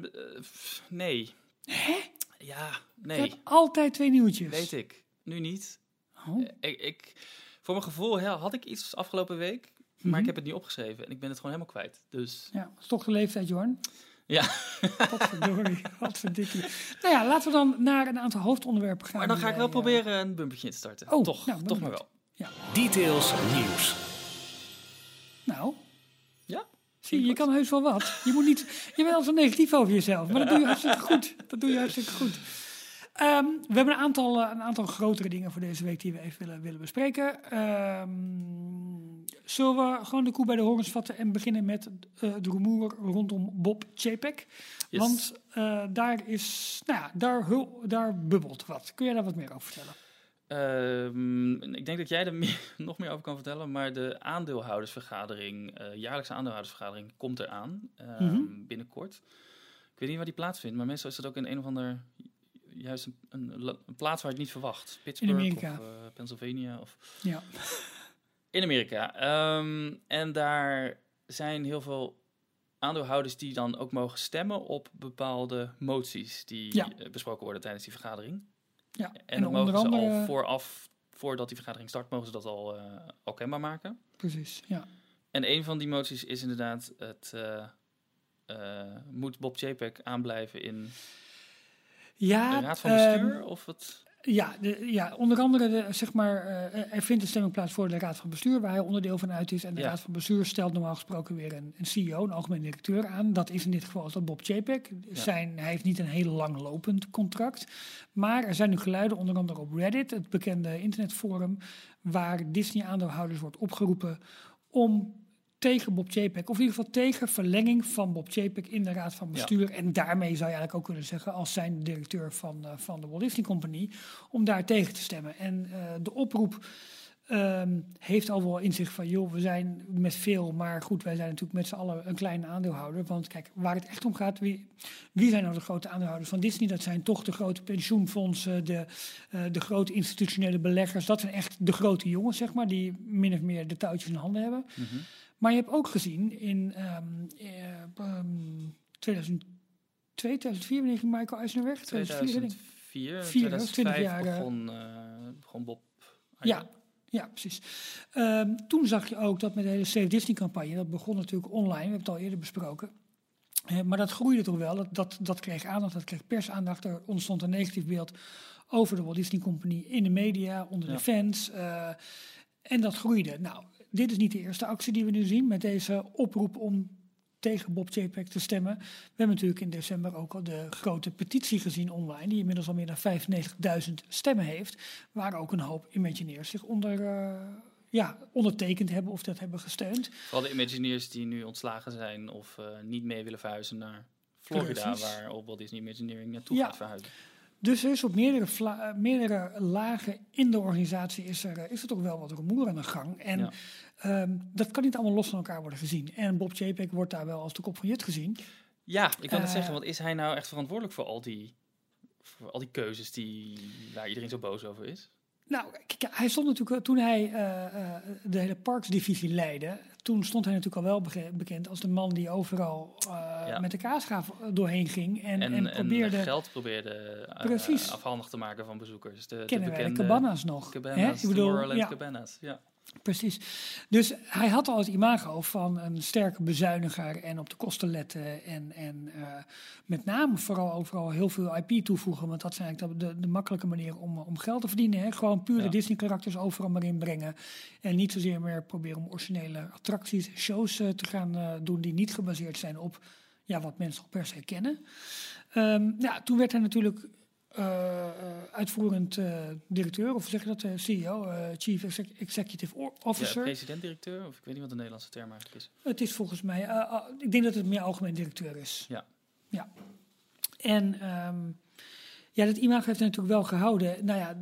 nee. Hè? Ja, Je nee. hebt altijd twee nieuwtjes. Weet ik. Nu niet. Oh. Eh, Ik, ik, voor mijn gevoel had ik iets afgelopen week, maar Mhm. ik heb het niet opgeschreven en ik ben het gewoon helemaal kwijt. Dus Ja, dat is toch de leeftijd, Jorn? Ja. Wat verdorie, wat verdikkie. Nou ja, laten we dan naar een aantal hoofdonderwerpen gaan. maar dan ga ik wel wij, proberen een bumpertje in te starten. Oh, toch, nou, toch maar benieuwd. Wel. Details nieuws. nou, Ja? zie je, je kan heus wel wat. Je moet niet, je bent al zo negatief over jezelf, maar dat doe je hartstikke goed. Dat doe je hartstikke goed. Ehm, we hebben een aantal, eh, een aantal grotere dingen voor deze week die we even willen, willen bespreken. Ehm, zullen we gewoon de koe bij de horens vatten en beginnen met eh, de rumoer rondom Bob Chapek? Yes. Want eh, daar is, nou ja, daar, daar bubbelt wat. Kun jij daar wat meer over vertellen? Ehm, ik denk dat jij er meer, nog meer over kan vertellen, maar de aandeelhoudersvergadering, eh, jaarlijkse aandeelhoudersvergadering, komt eraan ehm, Mhm. binnenkort. Ik weet niet waar die plaatsvindt, maar meestal is dat ook in een of ander, juist een, een, la- een plaats waar je het niet verwacht. Pittsburgh of eh, Pennsylvania of Ja. in Amerika. Ehm, en daar zijn heel veel aandeelhouders die dan ook mogen stemmen op bepaalde moties die Ja. eh, besproken worden tijdens die vergadering. Ja. En, dan onder mogen ze andere, al vooraf, voordat die vergadering start, mogen ze dat al, eh, al kenbaar maken. Precies, ja. En een van die moties is inderdaad het... eh, eh, moet Bob Chapek aanblijven in Ja, de raad van ehm, bestuur? of het... Ja, de, ja, onder andere, de, zeg maar, eh, er vindt een stemming plaats voor de Raad van Bestuur, waar hij onderdeel van uit is. En de Ja. Raad van Bestuur stelt normaal gesproken weer een, een CEO, een algemeen directeur aan. Dat is in dit geval dan Bob Chapek. Zijn, hij heeft niet een heel lang lopend contract. Maar er zijn nu geluiden, onder andere op Reddit, het bekende internetforum, waar Disney-aandeelhouders wordt opgeroepen om tegen Bob Chapek, of in ieder geval tegen verlenging van Bob Chapek in de Raad van Bestuur. En daarmee zou je eigenlijk ook kunnen zeggen, als zijn directeur van, eh, van de Walt Disney Company, om daar tegen te stemmen. En eh, de oproep ehm, heeft al wel in zich van, joh, we zijn met veel, maar goed, wij zijn natuurlijk met z'n allen een kleine aandeelhouder. Want kijk, waar het echt om gaat, wie, wie zijn nou de grote aandeelhouders van Disney? Dat zijn toch de grote pensioenfondsen, de, eh, de grote institutionele beleggers. Dat zijn echt de grote jongens, zeg maar, die min of meer de touwtjes in handen hebben. Mhm. Maar je hebt ook gezien in ehm, eh, ehm, 2002, 2004, wanneer ging Michael Eisner weg? 2004, denk ik. 2004, Vier, dat is 20 2005 jaar, eh, begon, eh, begon Bob. Ja, Ja, precies. Ehm, toen zag je ook dat met de hele Save Disney-campagne, dat begon natuurlijk online, we hebben het al eerder besproken. Eh, maar dat groeide toch wel, dat, dat, dat kreeg aandacht, dat kreeg persaandacht. Er ontstond een negatief beeld over de Walt Disney Company in de media, onder Ja. de fans. en dat groeide. Nou, dit is niet de eerste actie die we nu zien met deze oproep om tegen Bob Chapek te stemmen. We hebben natuurlijk in december ook al de grote petitie gezien online, die inmiddels al meer dan 95.000 stemmen heeft, waar ook een hoop Imagineers zich onder, eh, ja, ondertekend hebben of dat hebben gesteund. Vooral de Imagineers die nu ontslagen zijn of eh, niet mee willen verhuizen naar Florida, Precies. waar Walt Disney Imagineering naartoe Ja. gaat verhuizen. Dus er is op meerdere, vla- eh, meerdere lagen in de organisatie is er, eh, is er toch wel wat rumoer aan de gang. En Ja. ehm, dat kan niet allemaal los van elkaar worden gezien. En Bob Chapek wordt daar wel als de kop van Jut gezien. Ja, ik kan het Eh, zeggen, want is hij nou echt verantwoordelijk voor al die, voor al die keuzes die, waar iedereen zo boos over is? Nou, kijk, hij stond natuurlijk, wel- toen hij eh, eh, de hele parksdivisie leidde, toen stond hij natuurlijk al wel bekend als de man die overal eh, Ja. met de kaasgraaf doorheen ging en, en, En, en, probeerde, geld probeerde Precies. afhandig te maken van bezoekers. De, de kennen wij de bekende cabanas nog. Cabanas, Ik bedoel, ja, Cabanas. Ja. Precies. Dus hij had al het imago van een sterke bezuiniger en op de kosten letten en, en eh, met name vooral overal heel veel IP toevoegen, want dat zijn eigenlijk de, de makkelijke manier om, om geld te verdienen. Hè? Gewoon pure Ja. Disney-karakters overal maar inbrengen en niet zozeer meer proberen om originele attracties, shows eh, te gaan eh, doen die niet gebaseerd zijn op ja, wat mensen al per se kennen. Ehm, ja, toen werd hij natuurlijk eh, eh, uitvoerend eh, directeur, of zeg je dat, eh, CEO, eh, Chief Exec- Executive O- Ja, Officer. president-directeur, of ik weet niet wat de Nederlandse term eigenlijk is. Het is volgens mij, eh, eh, ik denk dat het meer algemeen directeur is. Ja. Ja. En ehm, ja, dat imago heeft natuurlijk wel gehouden. Nou ja,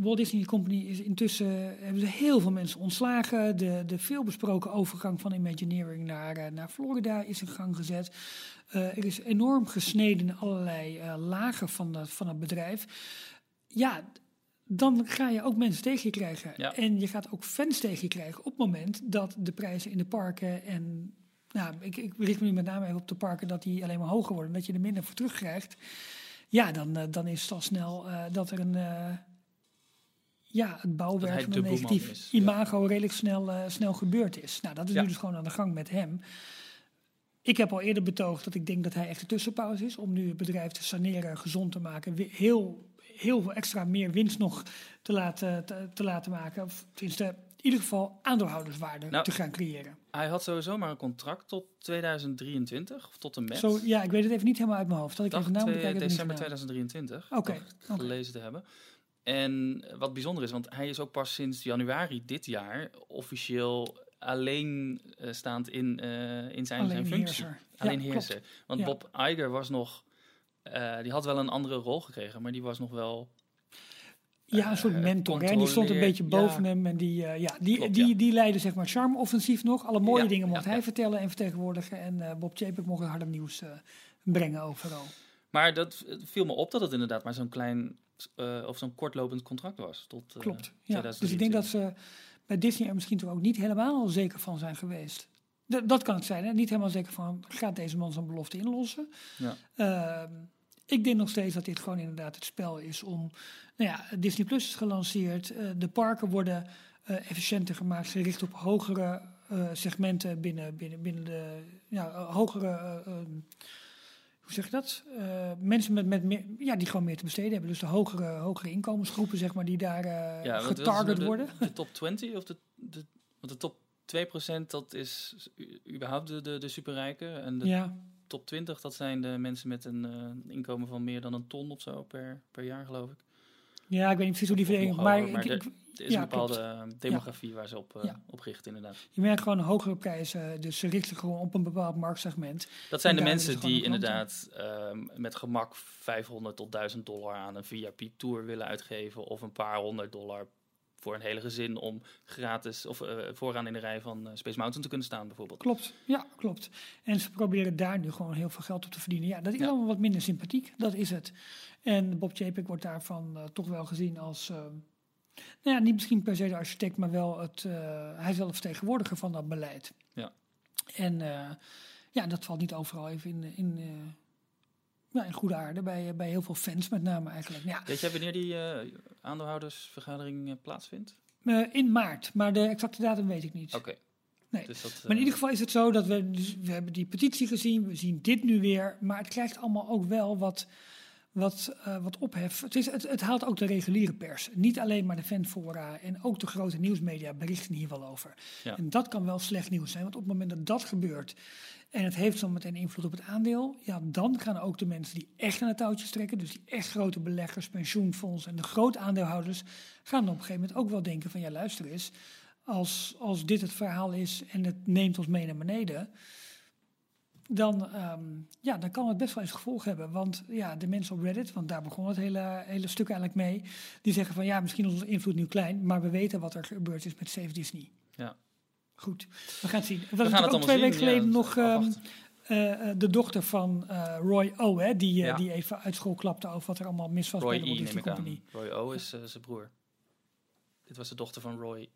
Walt Disney Company is intussen, hebben ze heel veel mensen ontslagen. De, de veelbesproken overgang van Imagineering naar, eh, naar Florida is in gang gezet. Eh, er is enorm gesneden in allerlei eh, lagen van, dat van het bedrijf. Ja, dan ga je ook mensen tegen je krijgen. Ja. En je gaat ook fans tegen je krijgen op het moment dat de prijzen in de parken en nou, ik, ik richt me nu met name even op de parken dat die alleen maar hoger worden, dat je er minder voor terugkrijgt. Ja, dan, eh, dan is het al snel eh, dat er een, eh, ja, het bouwwerk van een negatief is, ja. imago redelijk snel, snel gebeurd is. Nou, dat is Ja. nu dus gewoon aan de gang met hem. Ik heb al eerder betoogd dat ik denk dat hij echt de tussenpauze is om nu het bedrijf te saneren, gezond te maken, heel, heel veel extra meer winst nog te laten, te, te laten maken. Of tenminste, in ieder geval aandeelhouderswaarde Nou, te gaan creëren. Hij had sowieso maar een contract tot 2023, of tot en met. Zo, ja, ik weet het even niet helemaal uit mijn hoofd. Dat ik dag even moet 2 kijken. heb ik niet december gedaan. 2023. Oké, dacht ik oké. Gelezen te hebben. En wat bijzonder is, want hij is ook pas sinds januari dit jaar officieel alleen eh, staand in, eh, in zijn, zijn Alleen functie. heerser. Alleen Ja, heerser. Want Ja. Bob Iger was nog, eh, die had wel een andere rol gekregen, maar die was nog wel Ja, een soort eh, mentor. Hè? Die stond een beetje boven ja. hem. En die, eh, ja, die, Klopt, die, ja. die leidde zeg maar het charme-offensief nog. Alle mooie Ja, dingen mocht hij vertellen en vertegenwoordigen. En eh, Bob Chapek mocht het harde nieuws brengen overal. Maar dat viel me op dat het inderdaad maar zo'n klein of zo'n kortlopend contract was. Tot, Klopt. Ja. Dus ik 2023. denk dat ze bij Disney er misschien toch ook niet helemaal zeker van zijn geweest. D- dat kan het zijn, hè? Niet helemaal zeker van, gaat deze man zijn belofte inlossen? Ja. Ik denk nog steeds dat dit gewoon inderdaad het spel is om... Nou ja, Disney Plus is gelanceerd. eh, de parken worden eh, efficiënter gemaakt, gericht op hogere eh, segmenten binnen, binnen, binnen de... Ja, hogere... eh, ehm, hoe zeg je dat? Mensen met, met meer, ja, die gewoon meer te besteden hebben. Dus de hogere, hogere inkomensgroepen, zeg maar, die daar Ja, getarget nou de, worden. De top 20 of de, de, want de top 2% dat is überhaupt de, de, de superrijken. En de Ja, top 20 dat zijn de mensen met een eh, inkomen van meer dan een ton of zo per, per jaar geloof ik. ja, ik weet niet precies hoe die verdeling... Maar, maar ik, Er is Ja, een bepaalde eh, demografie waar ze op, Ja. op richten inderdaad. je merkt gewoon hogere prijzen. Dus ze richten gewoon op een bepaald marktsegment. Dat zijn En de mensen die inderdaad ehm, met gemak 500 tot 1000 dollar aan een VIP-tour willen uitgeven. Of een paar honderd dollar voor een hele gezin om gratis of eh, vooraan in de rij van eh, Space Mountain te kunnen staan bijvoorbeeld. Klopt, ja, klopt. En ze proberen daar nu gewoon heel veel geld op te verdienen. Ja, dat is Ja. allemaal wat minder sympathiek, dat is het. En Bob Chapek wordt daarvan eh, toch wel gezien als... nou ja, niet misschien per se de architect, maar wel het... hij is wel de vertegenwoordiger van dat beleid. Ja. En ja, dat valt niet overal even in, in, eh, ja, in goede aarde, bij, bij heel veel fans met name eigenlijk. Ja, Weet jij wanneer die eh, aandeelhoudersvergadering eh, plaatsvindt? Eh, in maart, maar de exacte datum weet ik niet. Oké. Nee. Dus dat, Maar in eh, ieder geval is het zo dat we, dus we hebben die petitie gezien, we zien dit nu weer, maar het krijgt allemaal ook wel wat, wat, eh, wat ophef. Het, is, het, het haalt ook de reguliere pers, niet alleen maar de fanfora en ook de grote nieuwsmedia berichten hier wel over. Ja. En dat kan wel slecht nieuws zijn, want op het moment dat dat gebeurt en het heeft zo meteen invloed op het aandeel, ja, dan gaan ook de mensen die echt aan de touwtjes trekken, dus die echt grote beleggers, pensioenfondsen en de grote aandeelhouders, gaan op een gegeven moment ook wel denken van ja, luister eens, als, als dit het verhaal is en het neemt ons mee naar beneden, dan, ehm, ja, dan kan het best wel eens gevolg hebben. Want ja, de mensen op Reddit, want daar begon het hele, hele stuk eigenlijk mee, die zeggen van ja, misschien is onze invloed nu klein, maar we weten wat er gebeurd is met Save Disney. Ja. Goed, we gaan het zien. Het was gaan het ook twee weken zien, geleden nog ehm, eh, eh, de dochter van eh, Roy O, hè, die, Ja. die even uit school klapte over wat er allemaal mis was Roy bij de. Walt Disney. Company. Roy O. is zijn broer. Dit was de dochter van Roy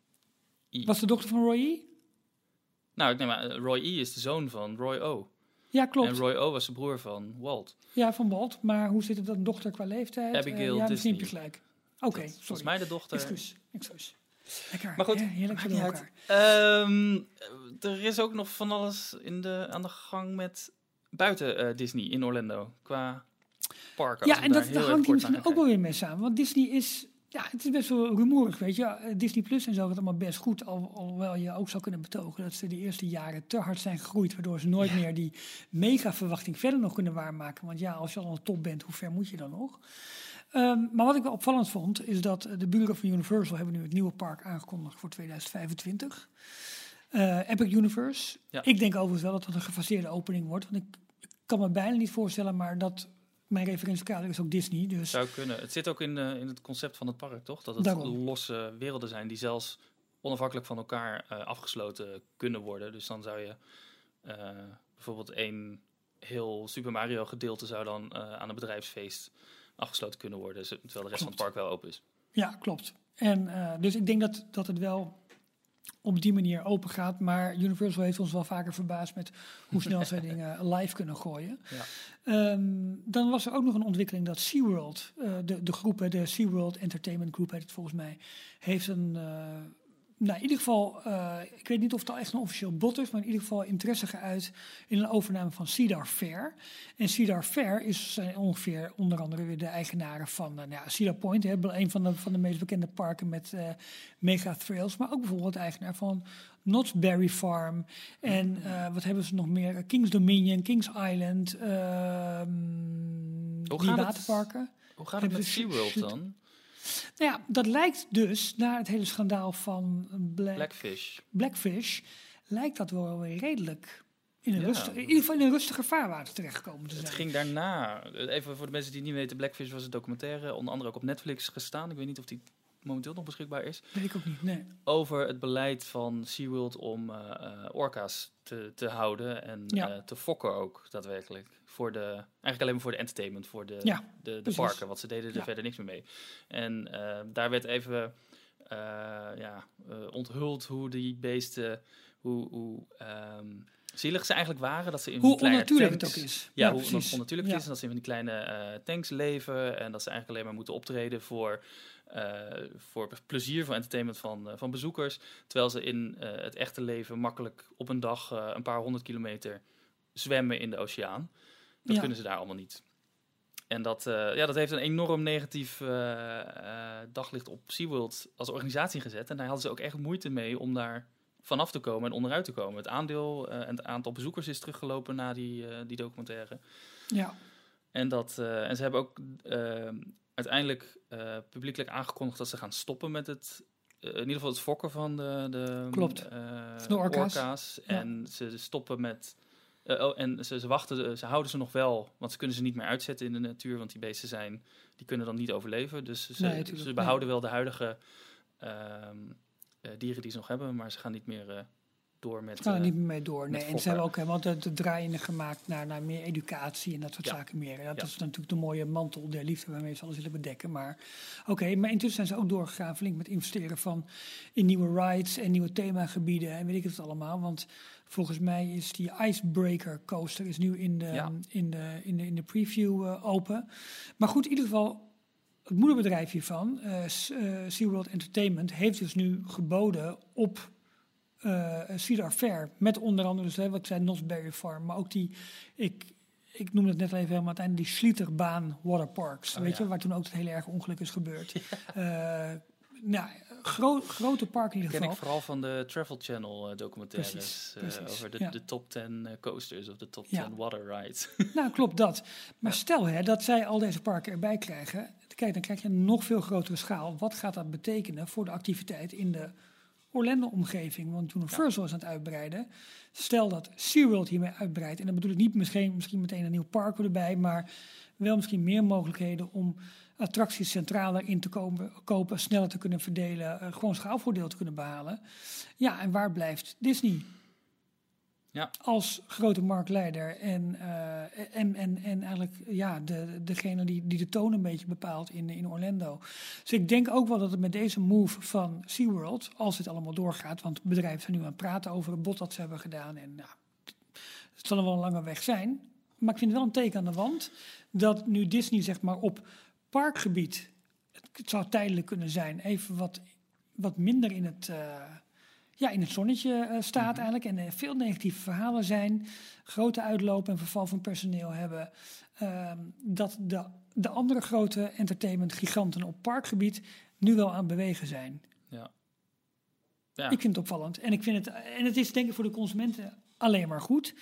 E. Was de dochter van Roy E? Nou, ik neem aan, eh, Roy E. is de zoon van Roy O. Ja, klopt. En Roy O. was de broer van Walt. Ja, van Walt. Maar hoe zit het dan dochter qua leeftijd? Abigail Eh, ja, misschien heb je gelijk. Oké, is Volgens sorry. mij de dochter. Excuus, excuus. Lekker, Maar goed, heerlijk voor elkaar. Ehm, er is ook nog van alles in de, aan de gang met buiten eh, Disney in Orlando. Qua parken. Ja, en dat, daar hangt misschien ook wel weer mee samen. Want Disney is, ja, het is best wel rumoerig, weet je. Ja, Disney Plus en zo gaat allemaal best goed. Al, alhoewel je ook zou kunnen betogen dat ze de eerste jaren te hard zijn gegroeid. Waardoor ze nooit meer die mega verwachting verder nog kunnen waarmaken. Want ja, als je al de top bent, hoe ver moet je dan nog? Ehm, maar wat ik wel opvallend vond, is dat eh, de buren van Universal hebben nu het nieuwe park aangekondigd voor 2025. Eh, Epic Universe. Ja. Ik denk overigens wel dat dat een gefaseerde opening wordt. Want ik kan me bijna niet voorstellen, maar dat mijn referentiekader is ook Disney. Dus Zou kunnen. Het zit ook in, eh, in het concept van het park, toch? Dat het Daarom. losse werelden zijn die zelfs onafhankelijk van elkaar eh, afgesloten kunnen worden. Dus dan zou je eh, bijvoorbeeld één heel Super Mario gedeelte zou dan aan een bedrijfsfeest afgesloten kunnen worden. Terwijl de rest van het park wel open is. ja, klopt. En dus ik denk dat, dat het wel op die manier open gaat. Maar Universal heeft ons wel vaker verbaasd met hoe snel zij dingen live kunnen gooien. Ja. Ehm, dan was er ook nog een ontwikkeling dat SeaWorld, eh de, de groep, de SeaWorld Entertainment Group heet het volgens mij, heeft een, eh, nou in ieder geval, eh, ik weet niet of het al echt een officieel bod is, maar in ieder geval interesse geuit in een overname van Cedar Fair. En Cedar Fair is, zijn ongeveer onder andere weer de eigenaren van eh, nou ja, Cedar Point, hè, een van de, van de meest bekende parken met eh, mega thrills, maar ook bijvoorbeeld eigenaar van Knott's Berry Farm. En wat hebben ze nog meer? Kings Dominion, Kings Island, ehm die het? waterparken. Hoe gaat het met SeaWorld dan? Nou ja, dat lijkt dus, na het hele schandaal van Black, Blackfish. Blackfish, lijkt dat wel weer redelijk in een, Ja. rustig, in ieder geval in een rustiger vaarwater terechtgekomen te zijn. Het ging daarna, even voor de mensen die niet weten, Blackfish was een documentaire, onder andere ook op Netflix gestaan. Ik weet niet of die momenteel nog beschikbaar is. Weet ik ook niet, nee. over het beleid van SeaWorld om eh, eh, orka's te, te houden en Ja. eh, te fokken ook daadwerkelijk. Voor de, eigenlijk alleen maar voor de entertainment, voor de, Ja, de, de parken, want ze deden er Ja. verder niks meer mee. En eh, daar werd even eh, ja, eh, onthuld hoe die beesten, hoe, hoe ehm, zielig ze eigenlijk waren. Dat ze in Hoe kleine onnatuurlijk het ook is. ja, hoe onnatuurlijk het is. En dat ze in die kleine tanks leven. En dat ze eigenlijk alleen maar moeten optreden voor, voor plezier, voor entertainment van, van bezoekers. Terwijl ze in het echte leven makkelijk op een dag een paar honderd kilometer zwemmen in de oceaan. Dat Ja. kunnen ze daar allemaal niet. En dat, eh, ja, dat heeft een enorm negatief eh, eh, daglicht op SeaWorld als organisatie gezet. En daar hadden ze ook echt moeite mee om daar vanaf te komen en onderuit te komen. Het aandeel en het aantal bezoekers is teruggelopen na die, die documentaire. Ja, En, dat, en ze hebben ook uiteindelijk publiekelijk aangekondigd dat ze gaan stoppen met het, in ieder geval het fokken van de, de, Klopt. Van de orka's. En ze stoppen met. Eh, oh, en ze, ze wachten, eh, ze houden ze nog wel, want ze kunnen ze niet meer uitzetten in de natuur, want die beesten zijn, die kunnen dan niet overleven. Dus ze, Nee, ze behouden wel de huidige ehm, eh, dieren die ze nog hebben, maar ze gaan niet meer door met. Ze gaan er eh, niet meer mee door. Nee. En ze hebben ook helemaal de, de draaiende gemaakt naar, naar meer educatie en dat soort Ja. zaken meer. Dat Ja. is natuurlijk de mooie mantel der liefde waarmee ze alles willen bedekken. Maar oké, maar intussen zijn ze ook doorgegaan flink met investeren van in nieuwe rides en nieuwe themagebieden en weet ik het allemaal. Want volgens mij is die Icebreaker coaster is nu in de, Ja. in de, in de, in de preview eh, open. Maar goed, in ieder geval het moederbedrijf hiervan, S- eh, SeaWorld Entertainment, heeft dus nu geboden op eh Cedar Fair. Met onder andere, dus, hè, wat ik zei, Nosberry Farm. Maar ook die, ik, ik noemde het net even helemaal aan het einde, die Schlieterbaan Waterparks. Oh, weet ja. je, waar toen ook het hele erg ongeluk is gebeurd. Eh, nou, gro- grote park in ieder ken ik vooral van de Travel Channel eh, documentaires. Precies, over de, ja. de top 10 eh, coasters of de top Ja. 10 water rides. Nou, klopt dat. Maar stel hè, dat zij al deze parken erbij krijgen. Kijk, dan krijg je een nog veel grotere schaal. Wat gaat dat betekenen voor de activiteit in de Orlando-omgeving? Want Universal is aan het uitbreiden. Stel dat SeaWorld hiermee uitbreidt. En dan bedoel ik niet misschien, misschien meteen een nieuw park erbij. Maar wel misschien meer mogelijkheden om attracties centraler in te komen, kopen. Sneller te kunnen verdelen. eh, gewoon schaalvoordeel te kunnen behalen. Ja, en waar blijft Disney? Ja. als grote marktleider en, eh, en, en, en eigenlijk ja, de, degene die, die de toon een beetje bepaalt in, in Orlando. Dus ik denk ook wel dat het met deze move van SeaWorld, als het allemaal doorgaat, want bedrijven zijn nu aan het praten over het bod dat ze hebben gedaan en nou, het zal wel een lange weg zijn. Maar ik vind het wel een teken aan de wand dat nu Disney zeg maar op parkgebied, het, het zou tijdelijk kunnen zijn, even wat, wat minder in het... eh, ja, in het zonnetje eh, staat eigenlijk. En er veel negatieve verhalen zijn. Grote uitloop en verval van personeel hebben. Ehm, dat de, de andere grote entertainment giganten op parkgebied nu wel aan het bewegen zijn. ja. Ja. Ik vind het opvallend. En, ik vind het, en het is denk ik voor de consumenten alleen maar goed.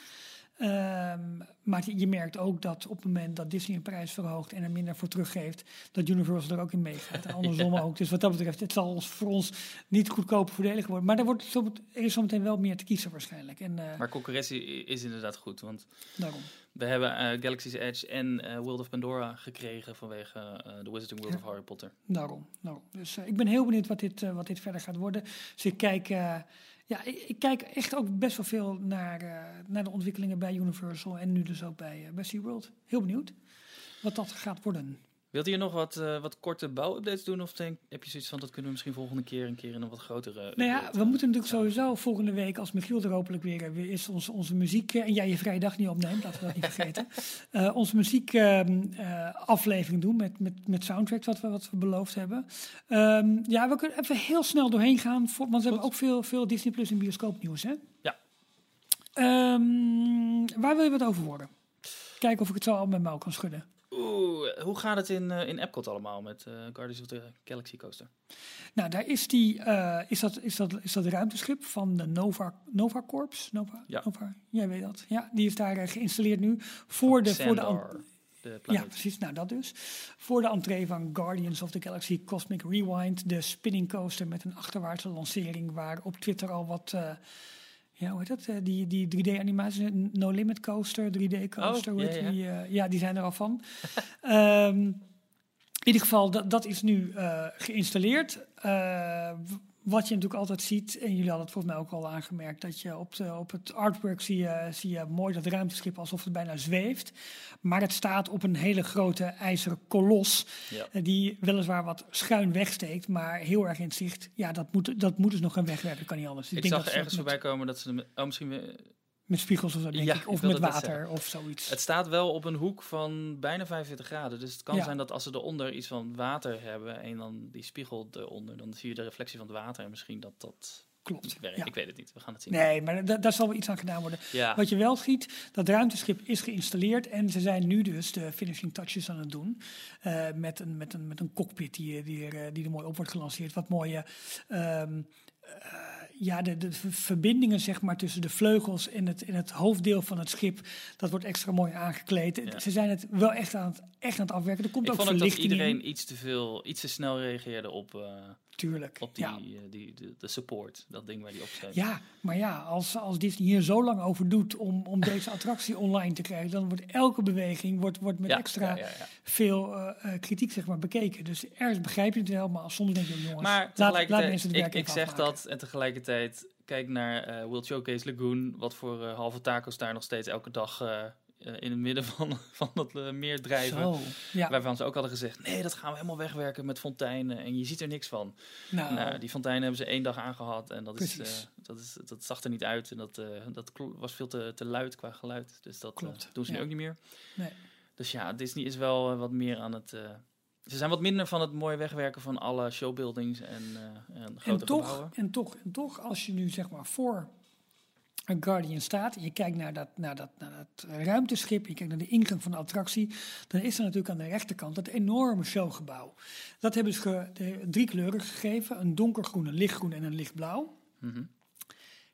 Ehm, maar je merkt ook dat op het moment dat Disney een prijs verhoogt en er minder voor teruggeeft, dat Universal er ook in meegaat. En andersom ook. Dus wat dat betreft, het zal ons, voor ons niet goedkoop voordelig worden. Maar er, wordt zo, er is zometeen wel meer te kiezen waarschijnlijk. En eh, Maar concurrentie is inderdaad goed. Want daarom. we hebben eh, Galaxy's Edge en eh, World of Pandora gekregen vanwege The Wizarding World Ja. of Harry Potter. Daarom. daarom. Dus ik ben heel benieuwd wat dit, wat dit verder gaat worden. Dus ik kijk, ja, ik, kijk echt ook best wel veel naar, eh, naar de ontwikkelingen bij Universal en nu dus ook bij, bij SeaWorld. Heel benieuwd wat dat gaat worden. Wilt u nog wat, eh, wat korte bouwupdates doen? Of denk, heb je zoiets van, dat kunnen we misschien volgende keer een keer in een wat grotere... Nou ja, we eh, moeten natuurlijk sowieso volgende week, als Michiel er hopelijk weer, eh, weer is, onze, onze muziek, eh, en jij je vrije dag niet opneemt, laten we dat niet vergeten, eh, onze muziek ehm, eh, aflevering doen met, met, met soundtracks, wat we, wat we beloofd hebben. Ehm, ja, we kunnen even heel snel doorheen gaan, voor, want we hebben ook veel, veel Disney Plus en bioscoopnieuws, hè? Ja. Ehm, waar wil je wat over horen? Kijken of ik het zo al met mouw kan schudden. Oeh, hoe gaat het in, eh, in Epcot allemaal met eh, Guardians of the Galaxy Coaster? Nou, daar is, die, eh, is, dat, is, dat, is dat ruimteschip van de Nova, Nova Corps. Nova, Ja. Nova, jij weet dat. Ja, die is daar geïnstalleerd nu voor de, voor de, Ja, precies. Nou, dat dus. Voor de entree van Guardians of the Galaxy Cosmic Rewind. De spinning coaster met een achterwaartse lancering. Waar op Twitter al wat... ja, hoe heet dat? Eh, die, die 3D-animatie, No Limit Coaster, 3D-coaster. Oh, hoe ja, die? eh, ja, die zijn er al van. Ehm, in ieder geval, dat, dat is nu eh, geïnstalleerd. Wat je natuurlijk altijd ziet, en jullie hadden het volgens mij ook al aangemerkt, dat je op, de, op het artwork zie je, zie je mooi dat ruimteschip alsof het bijna zweeft. Maar het staat op een hele grote ijzeren kolos, Ja. eh, die weliswaar wat schuin wegsteekt, maar heel erg in het zicht. Ja, dat moet, dat moet dus nog gaan wegwerken, kan niet anders. Ik denk zag dat er ergens met, voorbij komen dat ze... Oh, misschien... met spiegels of zo, denk Ja, ik. Of met water of zoiets. Het staat wel op een hoek van bijna 45 graden. Dus het kan Ja. zijn dat als ze eronder iets van water hebben en dan die spiegel eronder, dan zie je de reflectie van het water en misschien dat dat Klopt. Ja. Ik weet het niet. We gaan het zien. Nee, maar da- daar zal wel iets aan gedaan worden. Ja. Wat je wel ziet, dat ruimteschip is geïnstalleerd en ze zijn nu dus de finishing touches aan het doen. eh, met, een, met, een, met een cockpit die, die, er, eh, die er mooi op wordt gelanceerd. Wat mooie, ehm, eh, ja, de, de ver- verbindingen zeg maar tussen de vleugels en het, en het hoofddeel van het schip, dat wordt extra mooi aangekleed. Ja. Ze zijn het wel echt aan het, echt aan het afwerken. Er komt Ik ook vond ook dat iedereen in. iets te veel, iets te snel reageerde op, eh, Tuurlijk. op die, ja. eh, die, de, de support, dat ding waar die op staat. Ja, maar ja, als, als Disney hier zo lang over doet om, om deze attractie online te krijgen, dan wordt elke beweging wordt, wordt met Ja, extra ja, veel eh, kritiek zeg maar, bekeken. Dus ergens begrijp je het wel, maar soms denk je, jongens, Maar laat, laat mensen het ik, werk ik even zeg afmaken. dat en tegelijkertijd kijk naar World Showcase Lagoon, wat voor halve tacos daar nog steeds elke dag eh, in het midden van, van dat eh, meer drijven. Zo, ja. Waarvan ze ook hadden gezegd, nee, dat gaan we helemaal wegwerken met fonteinen en je ziet er niks van. Nou, Nou, die fonteinen hebben ze één dag aangehad en dat, is, Precies. eh, dat, is, dat zag er niet uit en dat, dat was veel te, te luid qua geluid. Dus dat Klopt, doen ze ja. nu ook niet meer. nee. Dus ja, Disney is wel wat meer aan het, Ze zijn wat minder van het mooie wegwerken van alle showbuildings en, uh, en grote en toch, gebouwen. En toch, en toch, als je nu zeg maar voor Guardian staat je kijkt naar dat, naar, dat, naar dat ruimteschip, je kijkt naar de ingang van de attractie, dan is er natuurlijk aan de rechterkant dat enorme showgebouw. Dat hebben ze drie kleuren gegeven, een donkergroen, een lichtgroen en een lichtblauw. Mhm.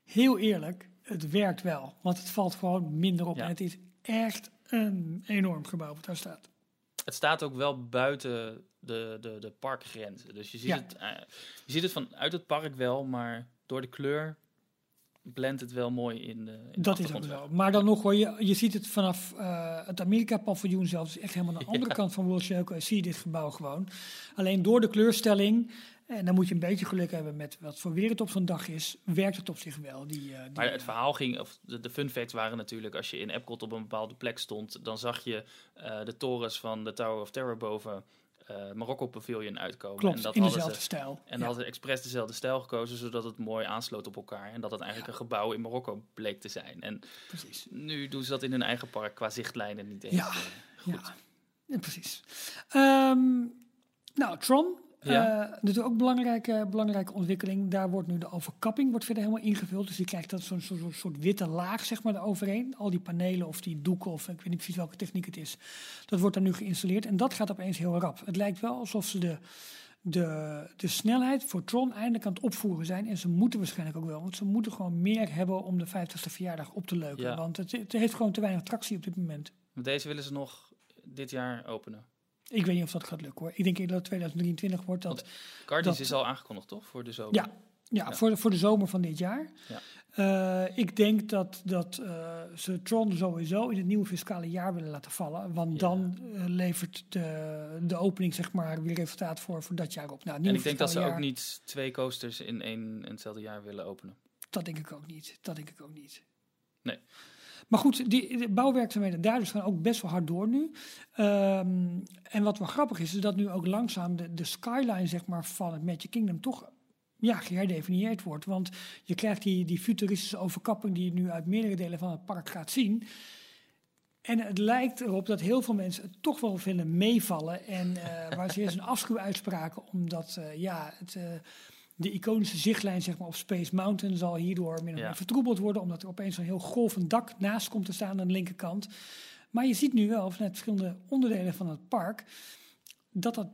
Heel eerlijk, het werkt wel, want het valt gewoon minder op Ja. en het is echt een enorm gebouw wat daar staat. Het staat ook wel buiten de, de, de parkgrenzen. Dus je ziet, Ja. het, eh, je ziet het vanuit het park wel, maar door de kleur blendt het wel mooi in de, in Dat is ook wel. Maar dan nog hoor je, je ziet het vanaf eh, het Amerika-paviljoen zelf, dus echt helemaal aan de Ja. andere kant van World Showcase, zie je dit gebouw gewoon. Alleen door de kleurstelling, en dan moet je een beetje geluk hebben met wat voor weer het op zo'n dag is, werkt het op zich wel. Die, eh, die, Maar het verhaal ging, of de, de fun facts waren natuurlijk, als je in Epcot op een bepaalde plek stond, dan zag je eh, de torens van de Tower of Terror boven eh Marokko Pavilion uitkomen. klopt, en dat in hadden dezelfde ze, stijl. En Ja, hadden ze expres dezelfde stijl gekozen, zodat het mooi aansloot op elkaar. En dat het eigenlijk een gebouw in Marokko bleek te zijn. En precies. nu doen ze dat in hun eigen park qua zichtlijnen niet eens. Ja. eh, Ja, ja, precies. Ehm, nou, Tron. Ja. eh, natuurlijk ook een belangrijke, belangrijke ontwikkeling. Daar wordt nu de overkapping wordt verder helemaal ingevuld. Dus je krijgt dat zo'n soort, witte laag zeg maar, eroverheen. Al die panelen of die doeken of ik weet niet precies welke techniek het is. Dat wordt daar nu geïnstalleerd. En dat gaat opeens heel rap. Het lijkt wel alsof ze de, de, de snelheid voor Tron eindelijk aan het opvoeren zijn. En ze moeten waarschijnlijk ook wel. Want ze moeten gewoon meer hebben om de 50ste verjaardag op te leuken. Ja. Want het, het heeft gewoon te weinig tractie op dit moment. Deze willen ze nog dit jaar openen. Ik weet niet of dat gaat lukken hoor. Ik denk dat het 2023 wordt. Dat, dat- is al aangekondigd, toch? Voor de zomer. ja, ja, Ja. Voor, de, voor de zomer van dit jaar. Ja. Eh, ik denk dat, dat eh, ze Tron sowieso in het nieuwe fiscale jaar willen laten vallen. Want Ja. dan eh, levert de, de opening zeg maar, weer resultaat voor, voor dat jaar op. Nou, En ik denk dat ze ook niet twee coasters in één en hetzelfde jaar willen openen. Dat denk ik ook niet. Dat denk ik ook niet. Nee. Maar goed, die, de bouwwerkzaamheden daar dus gaan ook best wel hard door nu. Ehm, en wat wel grappig is, is dat nu ook langzaam de, de skyline zeg maar, van het Magic Kingdom toch ja, geherdefinieerd wordt. Want je krijgt die, die futuristische overkapping die je nu uit meerdere delen van het park gaat zien. En het lijkt erop dat heel veel mensen het toch wel vinden meevallen. En eh, waar ze eerst een afschuw uitspraken, omdat eh, ja, het, eh, de iconische zichtlijn zeg maar, op Space Mountain zal hierdoor min of meer vertroebeld worden. Omdat er opeens een heel golvend dak naast komt te staan aan de linkerkant. Maar je ziet nu wel vanuit verschillende onderdelen van het park dat dat.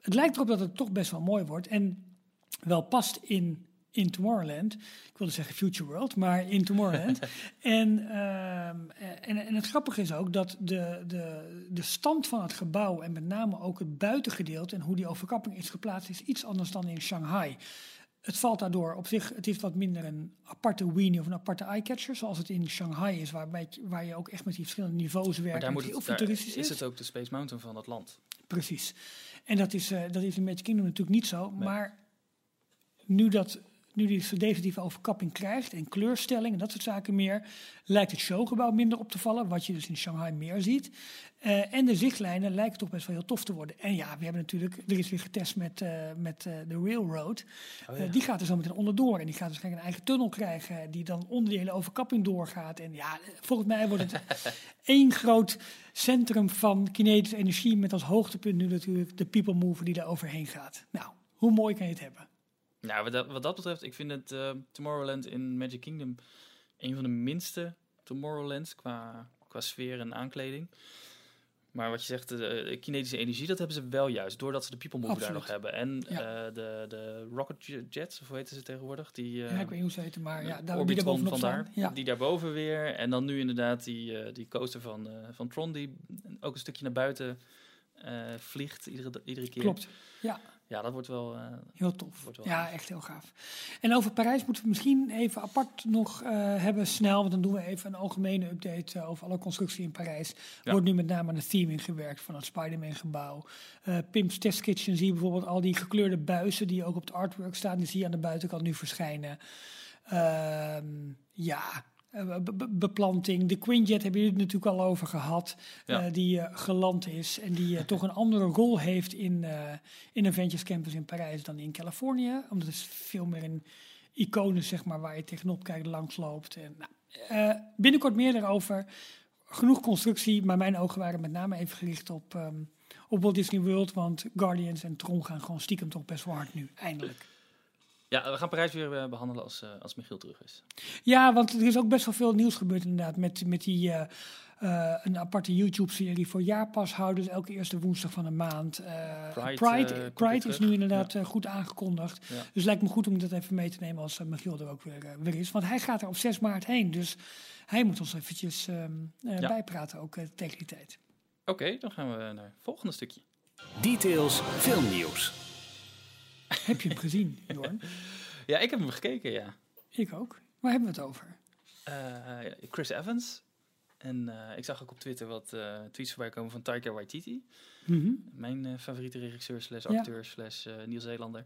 Het lijkt erop dat het toch best wel mooi wordt. En wel past in, in Tomorrowland. Ik wilde zeggen Future World, maar in Tomorrowland. en, ehm, en, en het grappige is ook dat de, de, de stand van het gebouw en met name ook het buitengedeelte en hoe die overkapping is geplaatst, is iets anders dan in Shanghai. Het valt daardoor op zich, het is wat minder een aparte weenie of een aparte eyecatcher, zoals het in Shanghai is, waarbij, waar je ook echt met die verschillende niveaus werkt. Maar daar, moet het heel futuristisch is het ook de Space Mountain van het land. Precies. En dat is, eh, dat is in Magic Kingdom natuurlijk niet zo. Nee. Maar nu, dat, nu die definitieve overkapping krijgt en kleurstelling en dat soort zaken meer, lijkt het showgebouw minder op te vallen, wat je dus in Shanghai meer ziet. Eh, en de zichtlijnen lijken toch best wel heel tof te worden. En ja, we hebben natuurlijk, er is weer getest met, eh, met eh, de Railroad. Oh, die gaat er zo meteen onderdoor en die gaat waarschijnlijk een eigen tunnel krijgen die dan onder die hele overkapping doorgaat. En ja, volgens mij wordt het één groot centrum van kinetische energie met als hoogtepunt nu natuurlijk de people mover die daar overheen gaat. Nou, hoe mooi kan je het hebben? Nou, wat dat, wat dat betreft, ik vind het eh, Tomorrowland in Magic Kingdom een van de minste Tomorrowlands qua, qua sfeer en aankleding. Maar wat je zegt, de, de kinetische energie, dat hebben ze wel juist, doordat ze de People Mover daar nog hebben. En Ja. eh, de, de Rocket Jets, of hoe heten ze tegenwoordig? Die, eh, ja, ik weet niet hoe ze heten, maar ja, daar, die daar Orbitron bovenop vandaar, staan. Ja, die daarboven weer. En dan nu inderdaad die, eh, die coaster van, eh, van Tron, die ook een stukje naar buiten eh, vliegt iedere, iedere keer. klopt. Ja, Ja, dat wordt wel... eh, heel tof. Wordt wel Ja, gaaf. echt heel gaaf. En over Parijs moeten we misschien even apart nog eh, hebben, snel. Want dan doen we even een algemene update eh, over alle constructie in Parijs. Ja. Wordt nu met name aan de theming gewerkt van het Spider-Man gebouw. Eh Pim's Test Kitchen zie je bijvoorbeeld al die gekleurde buizen die ook op het artwork staan. Die zie je aan de buitenkant nu verschijnen. Ehm, ja, be- be- beplanting. De Quinjet hebben jullie het natuurlijk al over gehad. Ja. eh, die eh, geland is en die eh, toch een andere rol heeft in, eh in Avengers Campus in Parijs dan in Californië. Omdat het veel meer een icoon is, zeg maar, waar je tegenop kijkt, langs loopt. En, nou, eh, binnenkort meer daarover. Genoeg constructie, maar mijn ogen waren met name even gericht op, ehm, op Walt Disney World. Want Guardians en Tron gaan gewoon stiekem toch best wel hard nu, eindelijk. Ja, we gaan Parijs weer eh, behandelen als, eh, als Michiel terug is. Ja, want er is ook best wel veel nieuws gebeurd inderdaad. Met, met die eh, eh, een aparte YouTube-serie voor jaarpashouders. Elke eerste woensdag van de maand. Eh, Pride, Pride, is nu inderdaad goed aangekondigd. Ja. Dus het lijkt me goed om dat even mee te nemen als uh, Michiel er ook weer, weer is. Want hij gaat er op 6 maart heen. Dus hij moet ons eventjes ehm, eh, Ja. bijpraten ook tegen die tijd. Oké, dan gaan we naar het volgende stukje. Details filmnieuws. Heb je hem gezien, Jorn? Ja, ik heb hem gekeken, ja. Ik ook. Waar hebben we het over? Eh, Chris Evans. En eh, ik zag ook op Twitter wat eh, tweets voorbij komen van Taika Waititi. Mhm. Mijn favoriete regisseur slash Ja. acteur slash eh, Nieuw-Zeelander.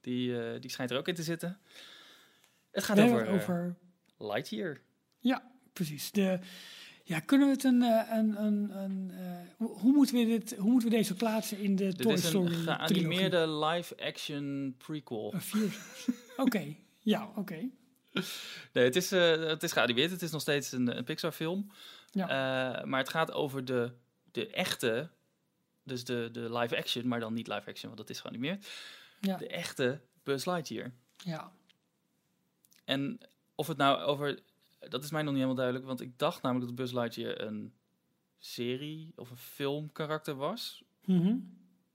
Die, die schijnt er ook in te zitten. Het gaat over, over Lightyear. Ja, precies. De, ja, kunnen we het een. eh, een, een, een eh, hoe, moeten we dit, hoe moeten we deze plaatsen in de Dit Toy is Story een trilogie? geanimeerde live-action prequel. Een. Oké, ja, oké. Nee, het is, eh, het is geanimeerd. Het is nog steeds een, een Pixar-film. Ja. Maar het gaat over de, de echte, dus de, de live-action, maar dan niet live-action, want dat is geanimeerd. Ja, De echte Buzz Lightyear. ja. En of het nou over, dat is mij nog niet helemaal duidelijk, want ik dacht namelijk dat Buzz Lightyear een serie of een filmkarakter was. Mhm.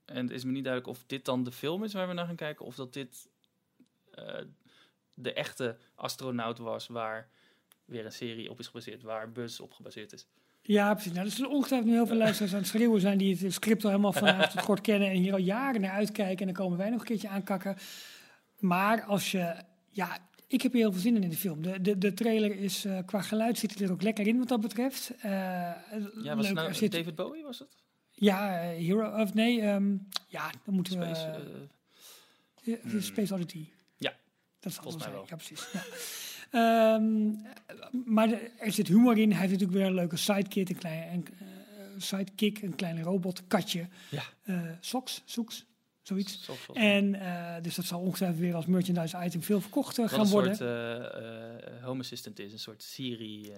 En het is me niet duidelijk of dit dan de film is waar we naar gaan kijken, of dat dit eh, de echte astronaut was waar weer een serie op is gebaseerd, waar Buzz op gebaseerd is. Ja, precies. Nou, er zullen ongetwijfeld nu heel veel luisteraars aan het schreeuwen zijn die het script al helemaal vanaf tot kort kennen en hier al jaren naar uitkijken. En dan komen wij nog een keertje aankakken. Maar als je, ja, ik heb hier heel veel zin in in de film. De, de, de trailer is, eh, qua geluid zit er ook lekker in wat dat betreft. Eh, Ja, was leuk, het nou zit, David Bowie, was het? Ja, eh, Hero of nee, ehm, ja, dan moeten we. Space, Ja, het is Space Oddity. Ja, dat zal volgens mij zijn. Ja, precies. Ja. Ehm, maar de- er zit humor in. Hij heeft natuurlijk weer een leuke sidekick, een klein, een, sidekick, een klein robotkatje. Ja. Socks, soeks, zoiets. En eh, dus dat zal ongetwijfeld weer als merchandise item veel verkocht gaan een worden. soort eh, eh, home assistant is, een soort Siri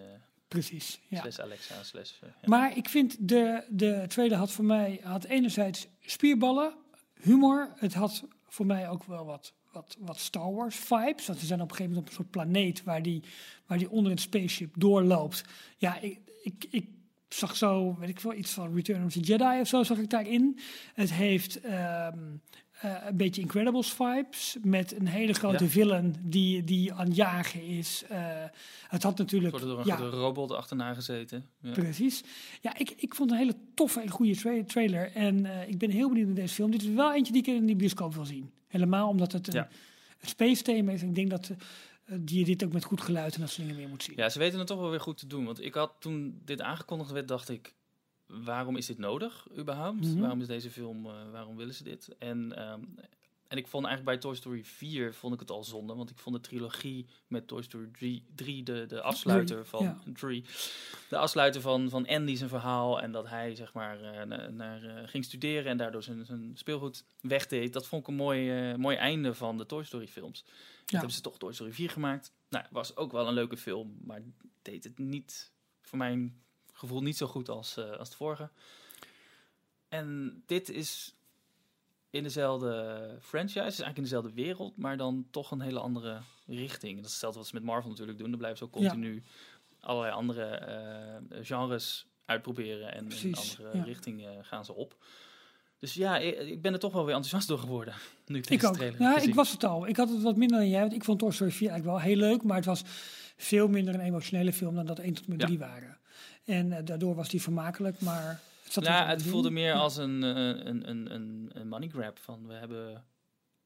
Precies. Ja. slash Alexa slash... ja. Maar ik vind de, de trailer had voor mij had enerzijds spierballen, humor. Het had voor mij ook wel wat, wat, wat Star Wars vibes. Want ze zijn op een gegeven moment op een soort planeet waar die, waar die onder het spaceship doorloopt. Ja, ik, ik, ik zag zo, weet ik veel, iets van Return of the Jedi of zo zag ik daarin. Het heeft ehm, eh, een beetje Incredibles vibes met een hele grote Ja. villain die, die aan jagen is. Eh, het had natuurlijk... Er door een ja, robot achterna gezeten. Ja. Precies. Ja, ik, ik vond een hele toffe en goede tra- trailer. En eh, ik ben heel benieuwd naar deze film. Dit is wel eentje die ik in de bioscoop wil zien. Helemaal omdat het een, een space thema is. Ik denk dat die je dit ook met goed geluid en dat soort dingen weer moet zien. Ja, ze weten het toch wel weer goed te doen. Want ik had toen dit aangekondigd werd, dacht ik... Waarom is dit nodig, überhaupt? Mhm. Waarom is deze film, eh, waarom willen ze dit? En, ehm, en ik vond eigenlijk bij Toy Story 4 vond ik het al zonde. Want ik vond de trilogie met Toy Story 3, 3 de, de afsluiter van... ja. Drie, de afsluiter van, van Andy zijn verhaal. En dat hij, zeg maar, eh, naar, naar, eh, ging studeren en daardoor zijn, zijn speelgoed wegdeed. Dat vond ik een mooi, eh, mooi einde van de Toy Story films. Dat hebben ze toch Toy Story 4 gemaakt. Nou, was ook wel een leuke film, maar deed het niet, voor mijn gevoel, niet zo goed als, als de vorige. En dit is in dezelfde franchise, is eigenlijk in dezelfde wereld, maar dan toch een hele andere richting. Dat is hetzelfde wat ze met Marvel natuurlijk doen. Dan blijven ze ook Ja. continu allerlei andere eh, genres uitproberen en Precies, andere ja. richting eh, gaan ze op. Dus ja, ik, ik ben er toch wel weer enthousiast door geworden. Nu ik Ik deze ook. trailer Ja, ik was het al. Ik had het wat minder dan jij. Want ik vond Toy Story 4 eigenlijk wel heel leuk. Maar het was veel minder een emotionele film dan dat 1 tot en met Ja. 3 waren. En eh, daardoor was die vermakelijk. Maar zat er Nou, het voelde meer Ja. als een, eh, een, een, een, een money grab. Van we, hebben,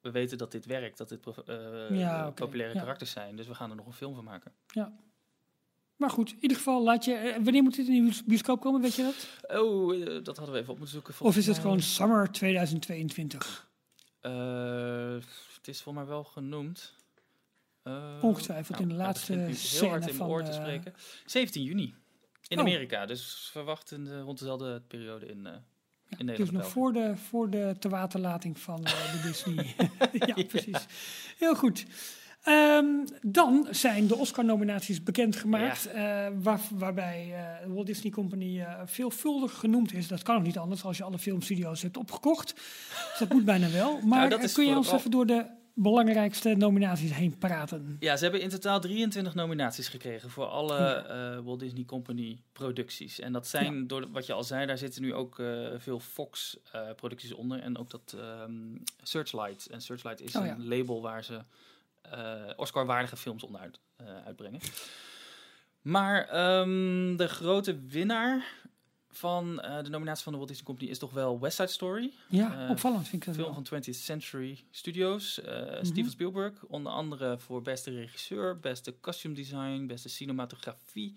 we weten dat dit werkt, dat dit eh, Ja, populaire ja. karakters zijn. Dus we gaan er nog een film van maken. Maar goed, in ieder geval laat je... eh, wanneer moet dit in de bioscoop komen, weet je dat? Oh, eh, dat hadden we even op moeten zoeken. Of is het gewoon summer 2022? Eh, het is voor mij wel genoemd. Eh, Ongetwijfeld in de nou, laatste heel hard scène in van, oor te eh, spreken. 17 juni. In Oh. Amerika. Dus verwacht in de, rond dezelfde periode in, eh in Nederland. Dus nog voor de, voor de tewaterlating van eh, de Disney. ja, precies. Heel goed. Ehm, dan zijn de Oscar-nominaties bekendgemaakt, eh, waar, waarbij de Walt Disney Company veelvuldig genoemd is. Dat kan ook niet anders als je alle filmstudio's hebt opgekocht. Dus dat moet bijna wel. Maar eh, is kun je ons even door de belangrijkste nominaties heen praten? Ja, ze hebben in totaal 23 nominaties gekregen voor alle eh, Walt Disney Company producties. En dat zijn, door wat je al zei, daar zitten nu ook eh, veel Fox eh, producties onder. En ook dat ehm, Searchlight. En Searchlight is Oh ja. een label waar ze Oscar-waardige films onder uit, uitbrengen. Maar ehm, de grote winnaar van eh, de nominatie van de Walt Disney Company is toch wel West Side Story. Ja, Eh, opvallend vind ik dat film wel. van 20th Century Studios. eh, Mhm. Steven Spielberg, onder andere voor beste regisseur, beste costume design, beste cinematografie,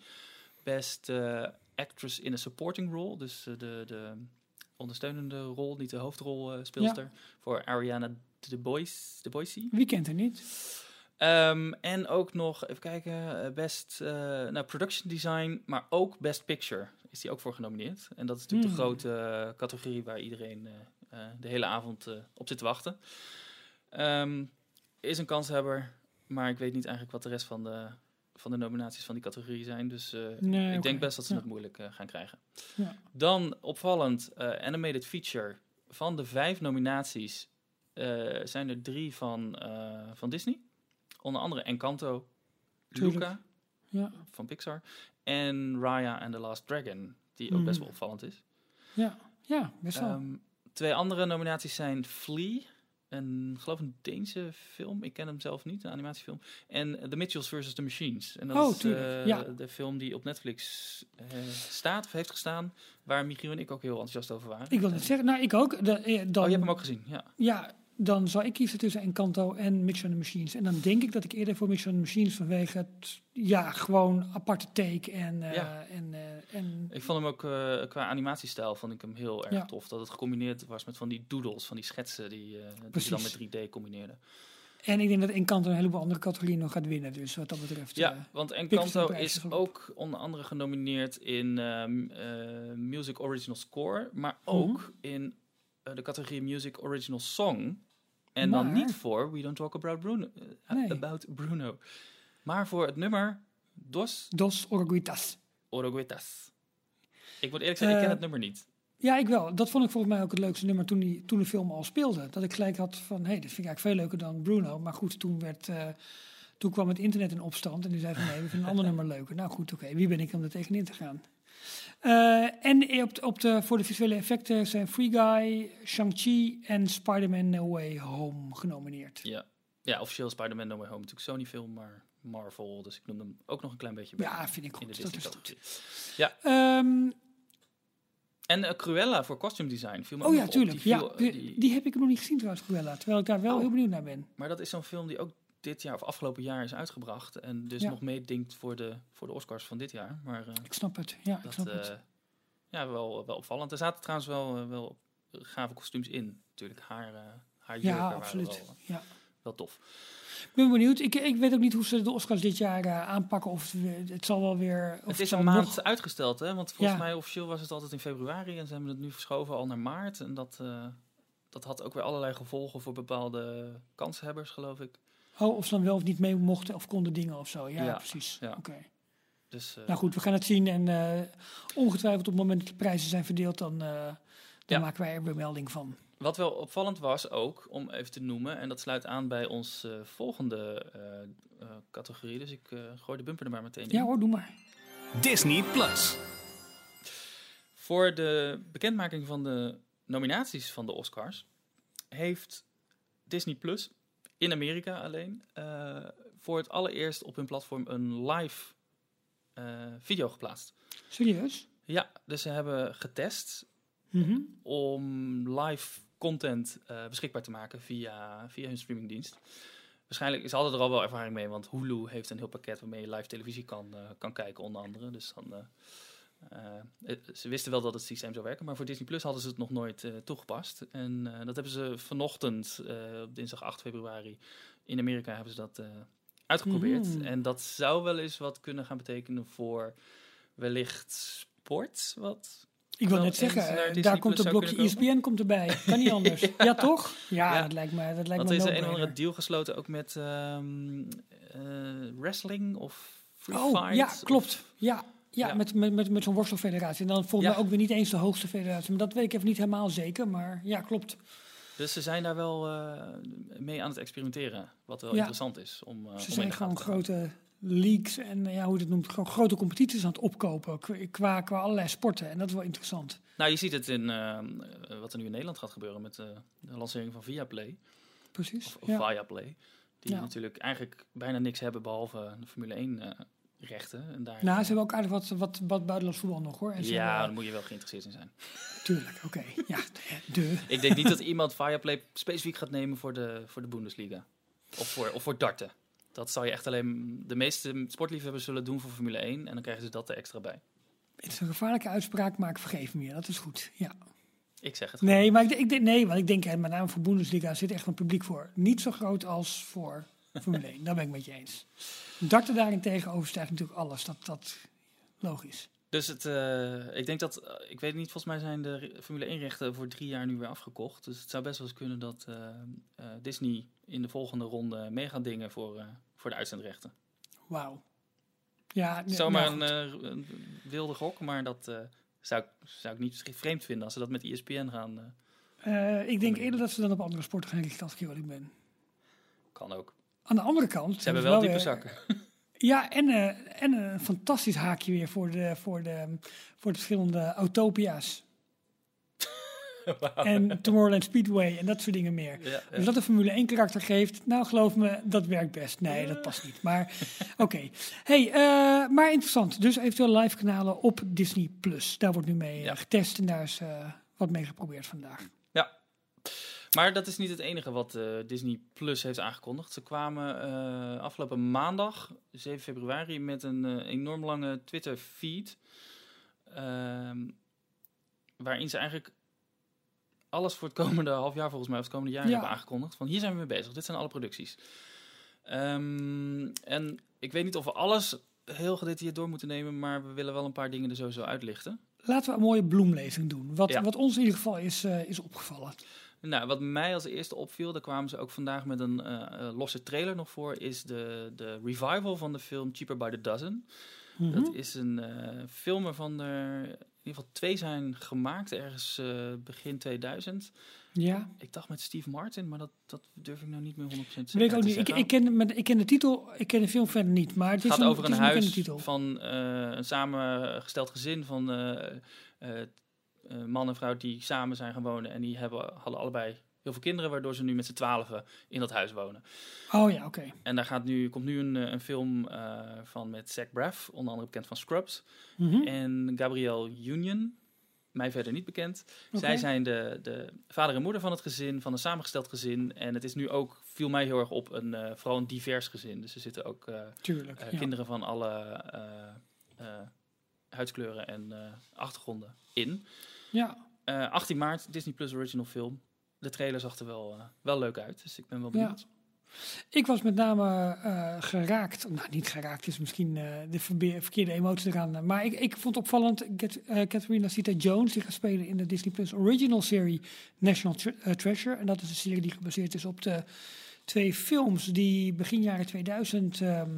beste actress in a supporting role, dus de, de ondersteunende rol, niet de hoofdrol speelster, voor Ariana de Bois, de Boise. Wie kent er niet? Ehm, en ook nog, even kijken, best eh, nou, production design, maar ook best picture is die ook voor genomineerd. En dat is natuurlijk de Hmm. grote eh, categorie waar iedereen eh, eh, de hele avond op zit te wachten. Ehm, is een kanshebber, maar ik weet niet eigenlijk wat de rest van de, van de nominaties van die categorie zijn. Dus Nee, ik denk best dat ze Ja. het moeilijk gaan krijgen. Ja. Dan opvallend, animated feature. Van de vijf nominaties zijn er drie van, van Disney. Onder andere Encanto. Luca Ja, van Pixar en Raya and the Last Dragon, die ook Mhm. best wel opvallend is. ja, ja best wel. Ehm, twee andere nominaties zijn Flea, een geloof een Deense film. Ik ken hem zelf niet, een animatiefilm. En The Mitchells vs. The Machines. En dat Oh, is eh, ja. de film die op Netflix eh, staat of heeft gestaan, waar Michiel en ik ook heel enthousiast over waren. ik wil het zeggen, nou ik ook. De, eh, dan, Oh, je hebt hem ook gezien, ja. Ja, dan zou ik kiezen tussen Encanto en Mix on the Machines. En dan denk ik dat ik eerder voor Mix on the Machines vanwege het, ja, gewoon aparte take en, eh, Ja. en, eh, en Ik vond hem ook eh, qua animatiestijl vond ik hem heel erg Ja. tof. Dat het gecombineerd was met van die doodles, van die schetsen die, die je dan met 3D combineerde. En ik denk dat Encanto een heleboel andere categorieën nog gaat winnen. Dus wat dat betreft. Ja, want Encanto is ook onder andere genomineerd in ehm, eh, Music Original Score, maar Mhm. ook in de categorie Music Original Song. En dan niet voor We Don't Talk About Bruno, eh, Nee. about Bruno maar voor het nummer Dos Dos Orguitas. Oroguetas. Ik moet eerlijk zeggen, ik ken Eh, het nummer niet. Ja, ik wel. Dat vond ik volgens mij ook het leukste nummer toen, die, toen de film al speelde. Dat ik gelijk had van, hé, hey, dit vind ik eigenlijk veel leuker dan Bruno. Maar goed, toen, werd, eh, toen kwam het internet in opstand. En die zei van, nee, we vinden een ander nummer leuker. Nou goed, oké, wie ben ik om er tegenin te gaan? Eh, en op, de- op de, voor de visuele effecten zijn Free Guy, Shang-Chi en Spider-Man No Way Home genomineerd. Ja. ja, officieel Spider-Man No Way Home natuurlijk Sony film, maar Marvel, dus ik noem hem ook nog een klein beetje bij Ja, vind ik goed. Dat is goed. categorie. Ehm, En eh, Cruella voor costume design viel me oh ja, op. tuurlijk. Die Ja, viel, eh, die, die- die heb ik nog niet gezien trouwens, Cruella. Terwijl ik daar wel Oh. heel benieuwd naar ben. Maar dat is zo'n film die ook dit jaar of afgelopen jaar is uitgebracht. En dus Ja. nog meedinkt voor de, voor de Oscars van dit jaar. Maar eh, Ik snap het. Ja, ik snap het. eh, ja, wel, wel opvallend. Er zaten trouwens wel, eh, wel gave kostuums in. Natuurlijk, haar, haar jurken Ja, absoluut. Wel, Ja. wel tof. Ik ben benieuwd. Ik, ik weet ook niet hoe ze de Oscars dit jaar aanpakken. Of het, het zal wel weer. Of het is een maand nog- uitgesteld, hè? Want volgens Ja. mij officieel was het altijd in februari. En ze hebben het nu verschoven al naar maart. En dat, dat had ook weer allerlei gevolgen voor bepaalde kanshebbers, geloof ik. Oh, of ze dan wel of niet mee mochten of konden dingen of zo. Ja, Ja, precies. ja. Oké. Dus, eh, Nou goed, we gaan het zien. En eh, ongetwijfeld op het moment dat de prijzen zijn verdeeld, dan, eh, dan Ja. maken wij er weer melding van. Wat wel opvallend was ook, om even te noemen, en dat sluit aan bij ons eh, volgende eh, eh, categorie, dus ik eh, gooi de bumper er maar meteen in. Ja hoor, doe maar. Disney Plus. Voor de bekendmaking van de nominaties van de Oscars heeft Disney Plus in Amerika alleen eh, voor het allereerst op hun platform een live eh, video geplaatst. Serieus? Ja, dus ze hebben getest Mhm. om live content eh, beschikbaar te maken via, via hun streamingdienst. Waarschijnlijk, ze hadden er al wel ervaring mee, want Hulu heeft een heel pakket waarmee je live televisie kan, kan kijken, onder andere. Dus dan, eh, eh, ze wisten wel dat het systeem zou werken, maar voor Disney Plus hadden ze het nog nooit eh, toegepast. En dat hebben ze vanochtend, op dinsdag 8 februari, in Amerika hebben ze dat uitgeprobeerd. Mhm. En dat zou wel eens wat kunnen gaan betekenen voor wellicht sport, wat Ik wil net zeggen, daar komt een blokje ESPN komt erbij. Kan niet anders. ja, toch? Ja, Ja. dat lijkt me, dat lijkt Want me er is een een of andere deal gesloten ook met ehm, eh, wrestling of free Oh, fight. ja, of- klopt. Ja, ja, Ja. met, met, met, met zo'n worstelfederatie. En dan volgens Ja. mij ook weer niet eens de hoogste federatie. Maar dat weet ik even niet helemaal zeker. Maar ja, klopt. Dus ze zijn daar wel eh, mee aan het experimenteren. Wat wel Ja. interessant is. Om, uh, Ze zijn gewoon grote leagues en eh, ja, hoe je het noemt, gewoon grote competities aan het opkopen qua- qua, allerlei sporten. En dat is wel interessant. Nou, je ziet het in eh, wat er nu in Nederland gaat gebeuren met eh, de lancering van Viaplay. Precies. Of. Viaplay. Die natuurlijk eigenlijk bijna niks hebben behalve de Formule 1 eh, rechten. En daar, Nou, ze hebben ook aardig wat, wat, wat buitenlands voetbal nog hoor. En ja, daar moet je wel geïnteresseerd in zijn. tuurlijk. Oké. Ja, de. Ik denk niet dat iemand Viaplay specifiek gaat nemen voor de, voor de Bundesliga. Of voor, of voor darten. Dat zal je echt alleen... De meeste sportliefhebbers zullen doen voor Formule 1. En dan krijgen ze dat er extra bij. Het is een gevaarlijke uitspraak, maar ik vergeef me je. Dat is goed. Ja. Ik zeg het Nee, maar ik, ik denk, nee, want ik denk, hè, met name voor Bundesliga zit echt een publiek voor. Niet zo groot als voor Formule 1. Daar ben ik met je eens. Darten daarentegen overstijgt natuurlijk alles. Dat, dat logisch. Dus het, eh, ik denk dat, eh, ik weet niet, volgens mij zijn de Formule 1 rechten voor drie jaar nu weer afgekocht. Dus het zou best wel eens kunnen dat eh, Disney in de volgende ronde mee gaat dingen voor, voor de uitzendrechten. Wauw. Ja, nee, Zomaar nou een, wilde gok, maar dat zou, ik, zou ik niet vreemd vinden als ze dat met ESPN gaan. ik denk eerder dat ze dan op andere sporten gaan richten als ik eerlijk ben. kan ook. Aan de andere kant... Ze hebben wel diepe zakken. Ja, en, eh, en een fantastisch haakje weer voor de, voor de, voor de verschillende Autopia's. En Tomorrowland Speedway en dat soort dingen meer. Ja, Dus dat een Formule 1 karakter geeft, nou geloof me, dat werkt best. Nee, dat past niet. Maar oké. Hey, eh, maar interessant. Dus eventueel live kanalen op Disney+. Plus. Daar wordt nu mee eh, Ja. getest en daar is wat mee geprobeerd vandaag. Maar dat is niet het enige wat eh, Disney Plus heeft aangekondigd. Ze kwamen eh, afgelopen maandag, 7 februari, met een eh, enorm lange Twitter-feed. ehm, waarin ze eigenlijk alles voor het komende half jaar, volgens mij, of het komende jaar Ja. hebben aangekondigd. Van hier zijn we mee bezig, dit zijn alle producties. Ehm, en ik weet niet of we alles heel gedetailleerd door moeten nemen, maar we willen wel een paar dingen er sowieso uitlichten. Laten we een mooie bloemlezing doen. Wat, Ja. wat ons in ieder geval is, is opgevallen. Nou, wat mij als eerste opviel, daar kwamen ze ook vandaag met een eh, eh, losse trailer nog voor, is de, de revival van de film Cheaper by the Dozen. Mhm. Dat is een eh, film waarvan er in ieder geval twee zijn gemaakt, ergens begin 2000. Ja, Ik dacht met Steve Martin, maar dat, dat durf ik nou niet meer 100% zeker weet ik ook te niet. Ik, zeggen. ik, ken, ik ken de titel, ik ken de film verder niet. Maar het Het is gaat een, over het een bekende huis van een samengesteld gezin van eh, man en vrouw die samen zijn gaan wonen. En die hebben, hadden allebei heel veel kinderen, waardoor ze nu met z'n twaalfen in dat huis wonen. Oh ja, oké. En daar gaat nu, komt nu een, eh, een film eh, van met Zach Braff, onder andere bekend van Scrubs. Mhm. En Gabrielle Union, mij verder niet bekend. Zij zijn de, de vader en moeder van het gezin, van een samengesteld gezin. En het is nu ook, viel mij heel erg op, een, vooral een divers gezin. Dus er zitten ook Tuurlijk. ja. kinderen van alle huidskleuren en achtergronden in. Ja, Eh, 18 maart, Disney Plus Original Film. De trailer zag er wel, eh, wel leuk uit, dus ik ben wel Ja. benieuwd. ik was met name eh, geraakt. Nou, niet geraakt is misschien eh, de verkeerde emotie eraan. eh, Maar ik, ik vond opvallend Cat, eh, Catherine Zeta-Jones, die gaat spelen in de Disney Plus Original serie National Tre- eh, Treasure. En dat is een serie die gebaseerd is op de twee films die begin jaren 2000 ehm,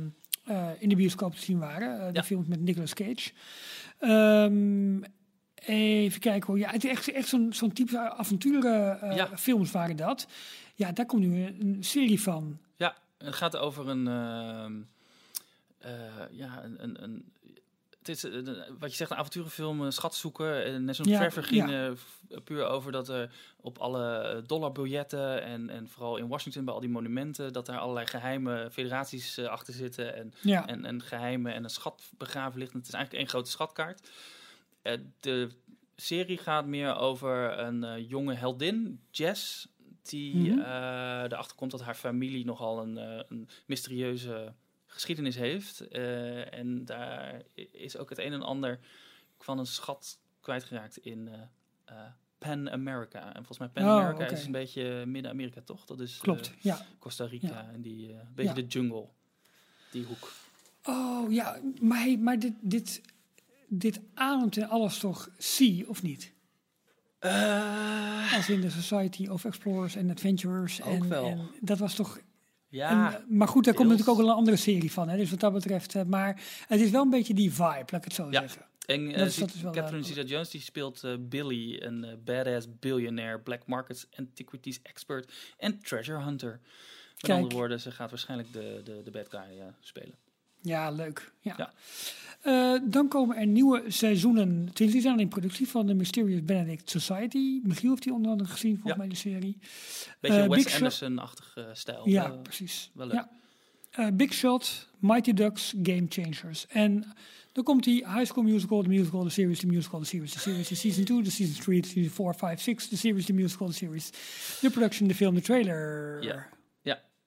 eh, in de bioscoop te zien waren. Eh, de Ja. films met Nicolas Cage. Ehm, even kijken hoor. Ja, het is echt, echt zo'n zo'n type avonturen eh, Ja. waren dat. Ja, daar komt nu een, een serie van. Ja, het gaat over een. ehm, eh, ja, een. een, een het is, een- wat je zegt, een avonturenfilm, schat zoeken. En National Ja, Treasure ging ja. eh, puur over dat er op alle dollarbiljetten en, en vooral in Washington bij al die monumenten, dat daar allerlei geheime federaties eh, achter zitten en, Ja, en, en geheime en een schat begraven ligt. En het is eigenlijk één grote schatkaart. Eh, de serie gaat meer over een eh, jonge heldin, Jess, die eh, erachter komt dat haar familie nogal een, een mysterieuze geschiedenis heeft. En daar is ook het een en ander van een schat kwijtgeraakt in Pan America. En volgens mij Pan Oh, America is een beetje Midden-Amerika, toch? Dat is. Ja. Costa Rica Ja. en die eh, beetje Ja. de jungle, die hoek. Oh ja, maar, hey, maar dit, dit, dit ademt in alles toch Sea, of niet? Eh, Als in de Society of Explorers and Adventurers. Ook en, wel. en dat was toch... ja, maar goed, daar komt natuurlijk ook wel een andere serie van. Hè, dus wat dat betreft... eh, maar het is wel een beetje die vibe, laat ik het zo Ja. zeggen. en dat is- Catherine Zeta-Jones die speelt Billy, een badass billionaire, black markets, antiquities expert en treasure hunter. Met Kijk. andere woorden, ze gaat waarschijnlijk de, de, de bad guy spelen. Ja, leuk. Ja. Ja. Eh, dan komen er nieuwe seizoenen. Die zijn in productie van de Mysterious Benedict Society. Michiel heeft die onder andere gezien, volgens Ja. mij, de serie. Beetje Eh, Wes Anderson-achtige stijl. Ja, Eh, precies. wel leuk. Ja. Eh, Big Shot, Mighty Ducks, Game Changers. En dan komt die High School Musical, de musical, de series, de musical, de series, de series, de season 2, de season 3, de season 4, 5, 6, de series, de musical, de series, de production, de film, de trailer. Ja.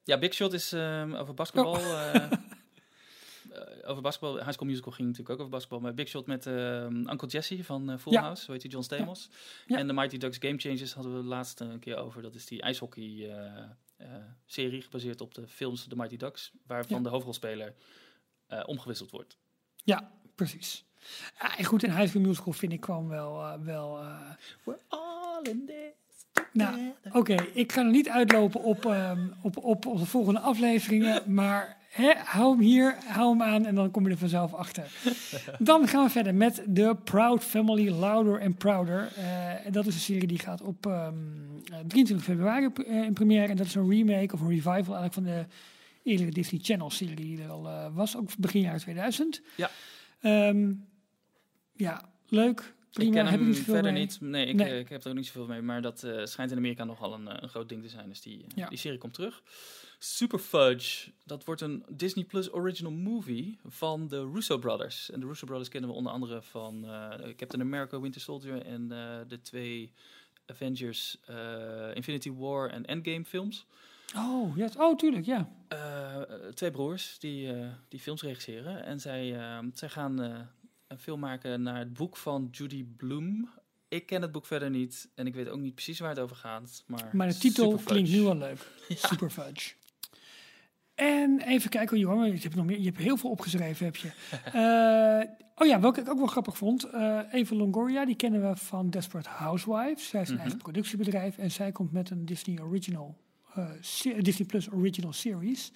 Ja, Big Shot is ehm, over basketbal. Oh. Over basketbal. High School Musical ging natuurlijk ook over basketbal. Maar Big Shot met ehm, Uncle Jesse van eh, Full Ja. House. Zo heet hij, John Stamos. Ja. En de Mighty Ducks Game Changers hadden we de laatste keer over. Dat is die ijshockey eh, eh, serie gebaseerd op de films The Mighty Ducks. Waarvan de hoofdrolspeler omgewisseld wordt. Ja, precies. Ja, en goed, in High School Musical vind ik gewoon wel... wel We're all in Nou, Oké, ik ga er niet uitlopen op, ehm, op, op, op de volgende afleveringen, maar hè, hou hem hier, hou hem aan en dan kom je er vanzelf achter. Dan gaan we verder met The Proud Family Louder and Prouder. Eh, dat is een serie die gaat op ehm, eh, 23 februari eh, in première en dat is een remake of een revival eigenlijk van de eerdere Disney Channel serie die er al was, ook begin jaren 2000. Ja. Ehm, ja, leuk. Prima, ik ken ik hem niet verder mee. niet. Nee, ik, Nee. ik heb er ook niet zoveel mee. Maar dat schijnt in Amerika nogal een, een groot ding te zijn. Dus die, Ja. die serie komt terug. Super Fudge. Dat wordt een Disney Plus original movie van de Russo Brothers. En de Russo Brothers kennen we onder andere van eh, Captain America, Winter Soldier... en eh, de twee Avengers eh, Infinity War en Endgame films. Oh, ja, oh, tuurlijk, ja. Twee broers die, die films regisseren. En zij, zij gaan een film maken naar het boek van Judy Bloom. Ik ken het boek verder niet en ik weet ook niet precies waar het over gaat. Maar, Maar de titel klinkt nu al leuk. Ja. Super Fudge. En even kijken, oh, Johan, je hebt, nog meer, je hebt heel veel opgeschreven, heb je. Eh, oh ja, welke ik ook wel grappig vond. eh Eva Longoria, die kennen we van Desperate Housewives. Zij heeft een Mhm. eigen productiebedrijf en zij komt met een Disney Original, eh, Disney Plus Original Series.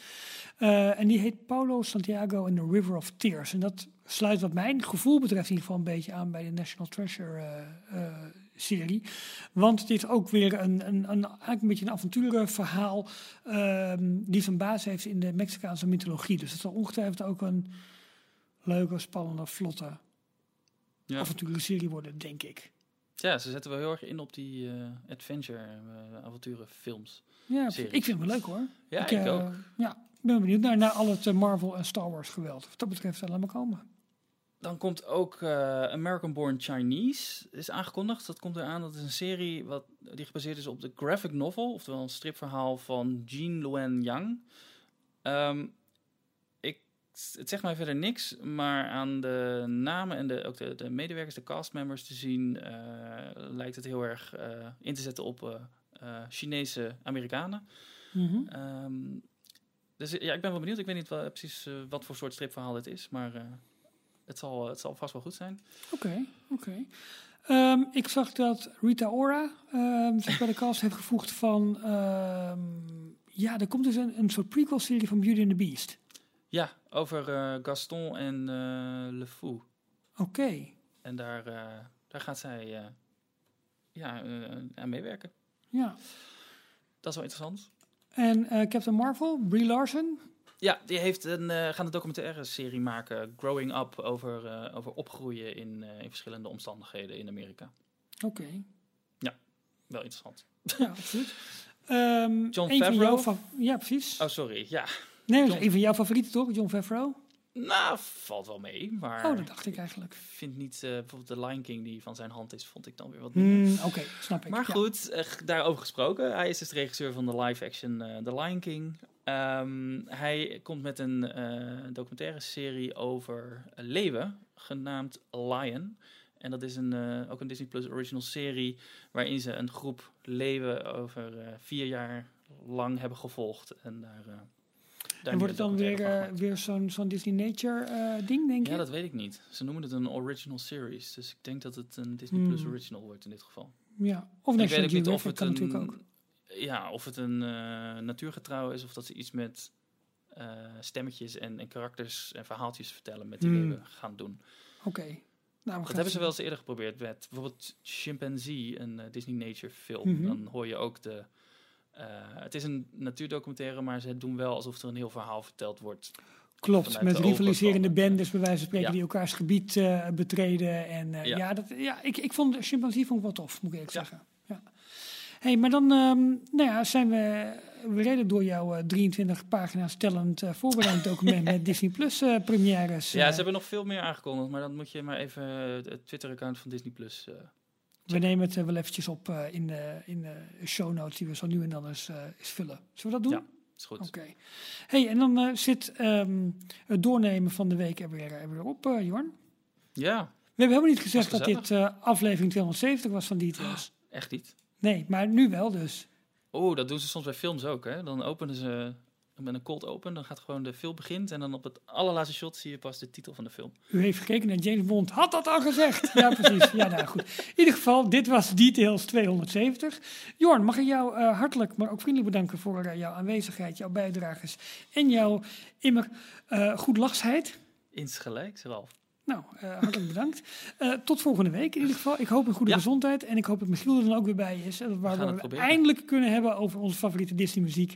En die heet Paulo Santiago and the River of Tears. En dat sluit wat mijn gevoel betreft in ieder geval een beetje aan bij de National Treasure serie. Want dit is ook weer een, een, een, eigenlijk een beetje een avonturenverhaal ehm, die zijn basis heeft in de Mexicaanse mythologie. Dus het zal ongetwijfeld ook een leuke, spannende, vlotte Ja. avonturenserie worden, denk ik. ja, ze zetten wel heel erg in op die eh, adventure eh, films. Ja, Series. ik vind het wel leuk hoor. Ja, ik, eh, ook. Ja, ik ben benieuwd naar, naar al het Marvel en Star Wars geweld. Wat dat betreft, laat maar komen. Dan komt ook eh, American Born Chinese, is aangekondigd. Dat komt eraan. Dat is een serie wat, die gebaseerd is op de graphic novel, oftewel een stripverhaal van Jean Luen Yang. Ehm, ik, het zegt mij verder niks, maar aan de namen en de, ook de, de medewerkers, de castmembers te zien, eh, lijkt het heel erg eh, in te zetten op Chinese Amerikanen. Mhm. Ehm, dus ja, ik ben wel benieuwd. Ik weet niet wel, precies wat voor soort stripverhaal dit is, maar het, zal, het zal vast wel goed zijn. Oké, oké. Ehm, ik zag dat Rita Ora ehm, zich bij de cast heeft gevoegd van... ehm, ja, er komt dus een, een soort prequel-serie van Beauty and the Beast. Ja, over eh, Gaston en eh, Le Fou. Oké, En daar, eh, daar gaat zij eh, ja, eh, aan meewerken. ja. Dat is wel interessant. En eh, Captain Marvel, Brie Larson. Ja, die heeft een, eh gaan een documentaire serie maken, Growing Up, over, eh, over opgroeien in, eh, in verschillende omstandigheden in Amerika. Oké, Wel interessant. ja, absoluut. Ehm, John van Favreau? jouw fa- Ja, precies. Oh, sorry. Ja, nee, dat is John- een van jouw favorieten toch, John Favreau? Nou, valt wel mee. Maar Oh, dat dacht ik eigenlijk. ik vind niet, eh, bijvoorbeeld de Lion King die van zijn hand is, vond ik dan weer wat minder. Hmm, Oké, snap ik. Maar ja. goed, eh, daarover gesproken. Hij is dus de regisseur van de live-action eh The Lion King. Ehm, hij komt met een documentaire serie over leeuwen, genaamd Lion. En dat is een, ook een Disney Plus original serie, waarin ze een groep leeuwen over vier jaar lang hebben gevolgd. En daar, daar en wordt het dan weer, eh, weer zo'n zo'n Disney Nature eh, ding, denk gemaakt. je? Ja, dat weet ik niet. Ze noemen het een original series. Dus ik denk dat het een Disney Plus Hmm. original wordt in dit geval. Ja. Of ik weet niet of het kan een, natuurlijk ook. Ja, of het een eh, natuurgetrouw is of dat ze iets met stemmetjes en, en karakters en verhaaltjes vertellen met die Hmm. leeuwen gaan doen. Oké. Nou, we Dat hebben ze wel eens eerder geprobeerd met bijvoorbeeld Chimpanzee, een Disney Nature film. Mhm. Dan hoor je ook de. Eh, het is een natuurdocumentaire, maar ze doen wel alsof er een heel verhaal verteld wordt. Klopt, met rivaliserende bendes bij wijze van spreken Ja. die elkaars gebied eh, betreden. En eh, ja, Ja. dat, ja ik, ik vond de chimpansee vond ik wel tof, moet ik eerlijk Ja. zeggen. Ja. hey, maar dan ehm, nou ja, zijn we, we reden door jouw eh, 23 pagina's tellend voorbereid document met Disney Plus premières. Ja, ze hebben nog veel meer aangekondigd, maar dan moet je maar even het Twitter-account van Disney Plus. Eh, we nemen het eh, wel eventjes op eh, in, de, in de show notes die we zo nu en dan eens, eh, eens vullen. Zullen we dat doen? Ja. is goed. Oké. Hey, en dan eh, zit ehm, het doornemen van de week er weer, er weer op, eh Jorn. Ja, We hebben helemaal niet gezegd dat dit eh, aflevering 270 was van Details. echt niet. Nee, maar nu wel dus. Oh, dat doen ze soms bij films ook. Hè? Dan openen ze met een cold open, dan gaat gewoon de film begint en dan op het allerlaatste shot zie je pas de titel van de film. U heeft gekeken naar James Bond. Had dat al gezegd? Ja, precies. Ja, nou goed. In ieder geval, dit was Details 270. Jorn, mag ik jou eh, hartelijk, maar ook vriendelijk bedanken voor eh, jouw aanwezigheid, jouw bijdrages en jouw immer eh goed lachsheid. Insgelijks, Ralf. Nou, eh, hartelijk bedankt. Eh, tot volgende week in ieder geval. Ik hoop een goede Ja. gezondheid. En ik hoop dat Michiel er dan ook weer bij is. eh, Waar gaan we proberen. eindelijk kunnen hebben over onze favoriete Disney muziek.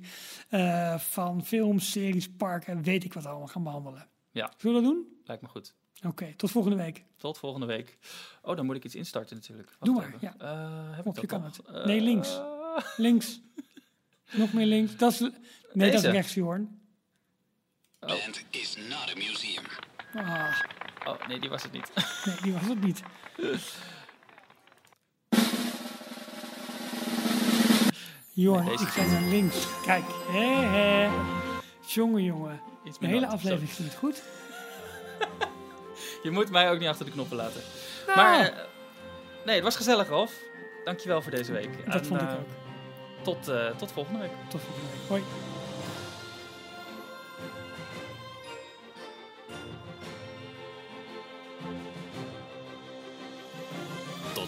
eh, van films, series, parken, weet ik wat allemaal gaan behandelen. Ja. Zullen we dat doen? Lijkt me goed. Oké, tot volgende week. Tot volgende week. Oh, dan moet ik iets instarten natuurlijk. Doe maar, even. Eh, heb op, ik je dat kan nog? het. Nee, links. Links. Nog meer links. Dat is, nee, dat is rechts, Jorn. Band is not a museum. Ah, oh, nee, die was het niet. nee, die was het niet. Nee, deze ik ga naar links. Kijk, hè, hè. Jongen, jongen. De hele aflevering ging het goed. Je moet mij ook niet achter de knoppen laten. Nou. Maar, eh, nee, het was gezellig, Ralf. Dankjewel voor deze week. Dat En, vond ik eh, ook. Tot, eh, tot volgende week. Tot volgende week. Hoi.